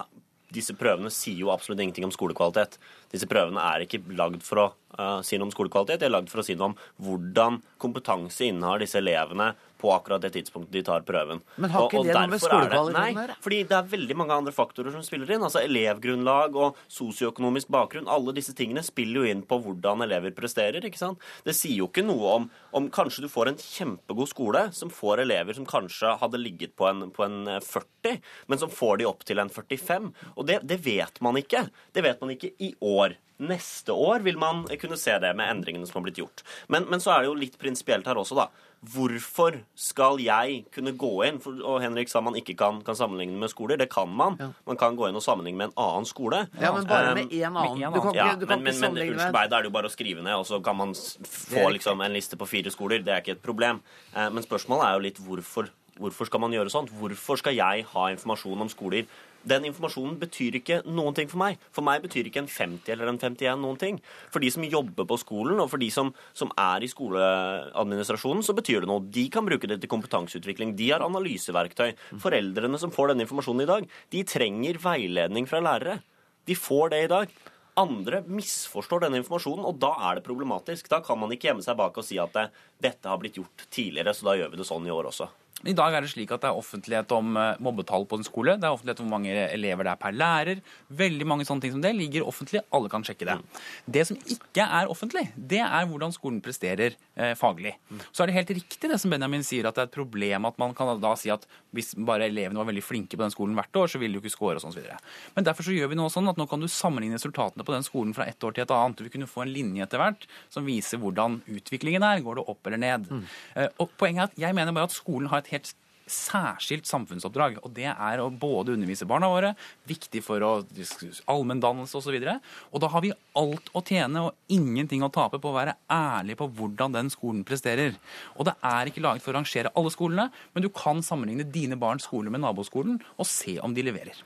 disse prøvene sier jo absolutt ingenting om skolekvalitet. Disse prøvene er ikke lagd for å uh, si noe om skolekvalitet, de er lagd for å si noe om hvordan kompetanse innehar disse elevene på akkurat det tidspunktet de tar prøven. Men har ikke og, og det noe med skolekvaliteten å gjøre? Fordi det er veldig mange andre faktorer som spiller inn. Altså elevgrunnlag og sosioøkonomisk bakgrunn. Alle disse tingene spiller jo inn på hvordan elever presterer. ikke sant? Det sier jo ikke noe om om kanskje du får en kjempegod skole som får elever som kanskje hadde ligget på en, på en 40, eh, men som får de opp til en 45. Og det, det vet man ikke. Det vet man ikke i år. Neste år vil man kunne se det med endringene som har blitt gjort. Men, men så er det jo litt prinsipielt her også, da. Hvorfor skal jeg kunne gå inn for, Og Henrik sa man ikke kan, kan sammenligne med skoler. Det kan man. Ja. Man kan gå inn og sammenligne med en annen skole. Ja, Men bare med én annen. Du kan, ja, du kan men, men, men unnskyld meg, da er det jo bare å skrive ned, og så kan man få liksom, en liste på fire skoler. Det er ikke et problem. Eh, men spørsmålet er jo litt hvorfor. Hvorfor skal man gjøre sånt? Hvorfor skal jeg ha informasjon om skoler den informasjonen betyr ikke noen ting for meg. For meg betyr ikke en 50 eller en 51 noen ting. For de som jobber på skolen, og for de som, som er i skoleadministrasjonen, så betyr det noe. De kan bruke det til kompetanseutvikling. De har analyseverktøy. Foreldrene som får denne informasjonen i dag, de trenger veiledning fra lærere. De får det i dag. Andre misforstår denne informasjonen, og da er det problematisk. Da kan man ikke gjemme seg bak og si at dette har blitt gjort tidligere, så da gjør vi det sånn i år også. I dag er det slik at det er offentlighet om eh, mobbetall på en skole. Det er offentlighet om hvor mange elever det er per lærer. Veldig mange sånne ting som det ligger offentlig. Alle kan sjekke det. Det som ikke er offentlig, det er hvordan skolen presterer eh, faglig. Så er det helt riktig det som Benjamin sier, at det er et problem at man kan da si at hvis bare elevene var veldig flinke på den skolen hvert år, så ville de jo ikke score og sånn videre. Men derfor så gjør vi noe sånn at nå kan du sammenligne resultatene på den skolen fra ett år til et annet. Du kunne få en linje etter hvert som viser hvordan utviklingen er. Går det opp eller ned? Mm. Eh, og poenget er at jeg mener bare at skolen har et helt særskilt samfunnsoppdrag. Og det er å både undervise barna våre, viktig for allmenndannelse osv. Og, så og da har vi alt å tjene og ingenting å tape på å være ærlig på hvordan den skolen presterer. Og det er ikke laget for å rangere alle skolene, men du kan sammenligne dine barns skole med naboskolen og se om de leverer.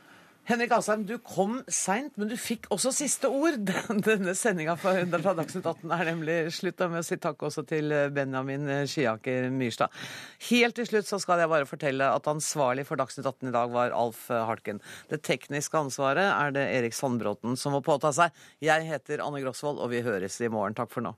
Henrik Asheim, du kom seint, men du fikk også siste ord. Denne sendinga fra Dagsnytt 18 er nemlig slutt. med å si takk også til Benjamin Skiaker Myrstad. Helt til slutt så skal jeg bare fortelle at ansvarlig for Dagsnytt 18 i dag var Alf Harken. Det tekniske ansvaret er det Erik Sandbråten som må påta seg. Jeg heter Anne Grosvold, og vi høres i morgen. Takk for nå.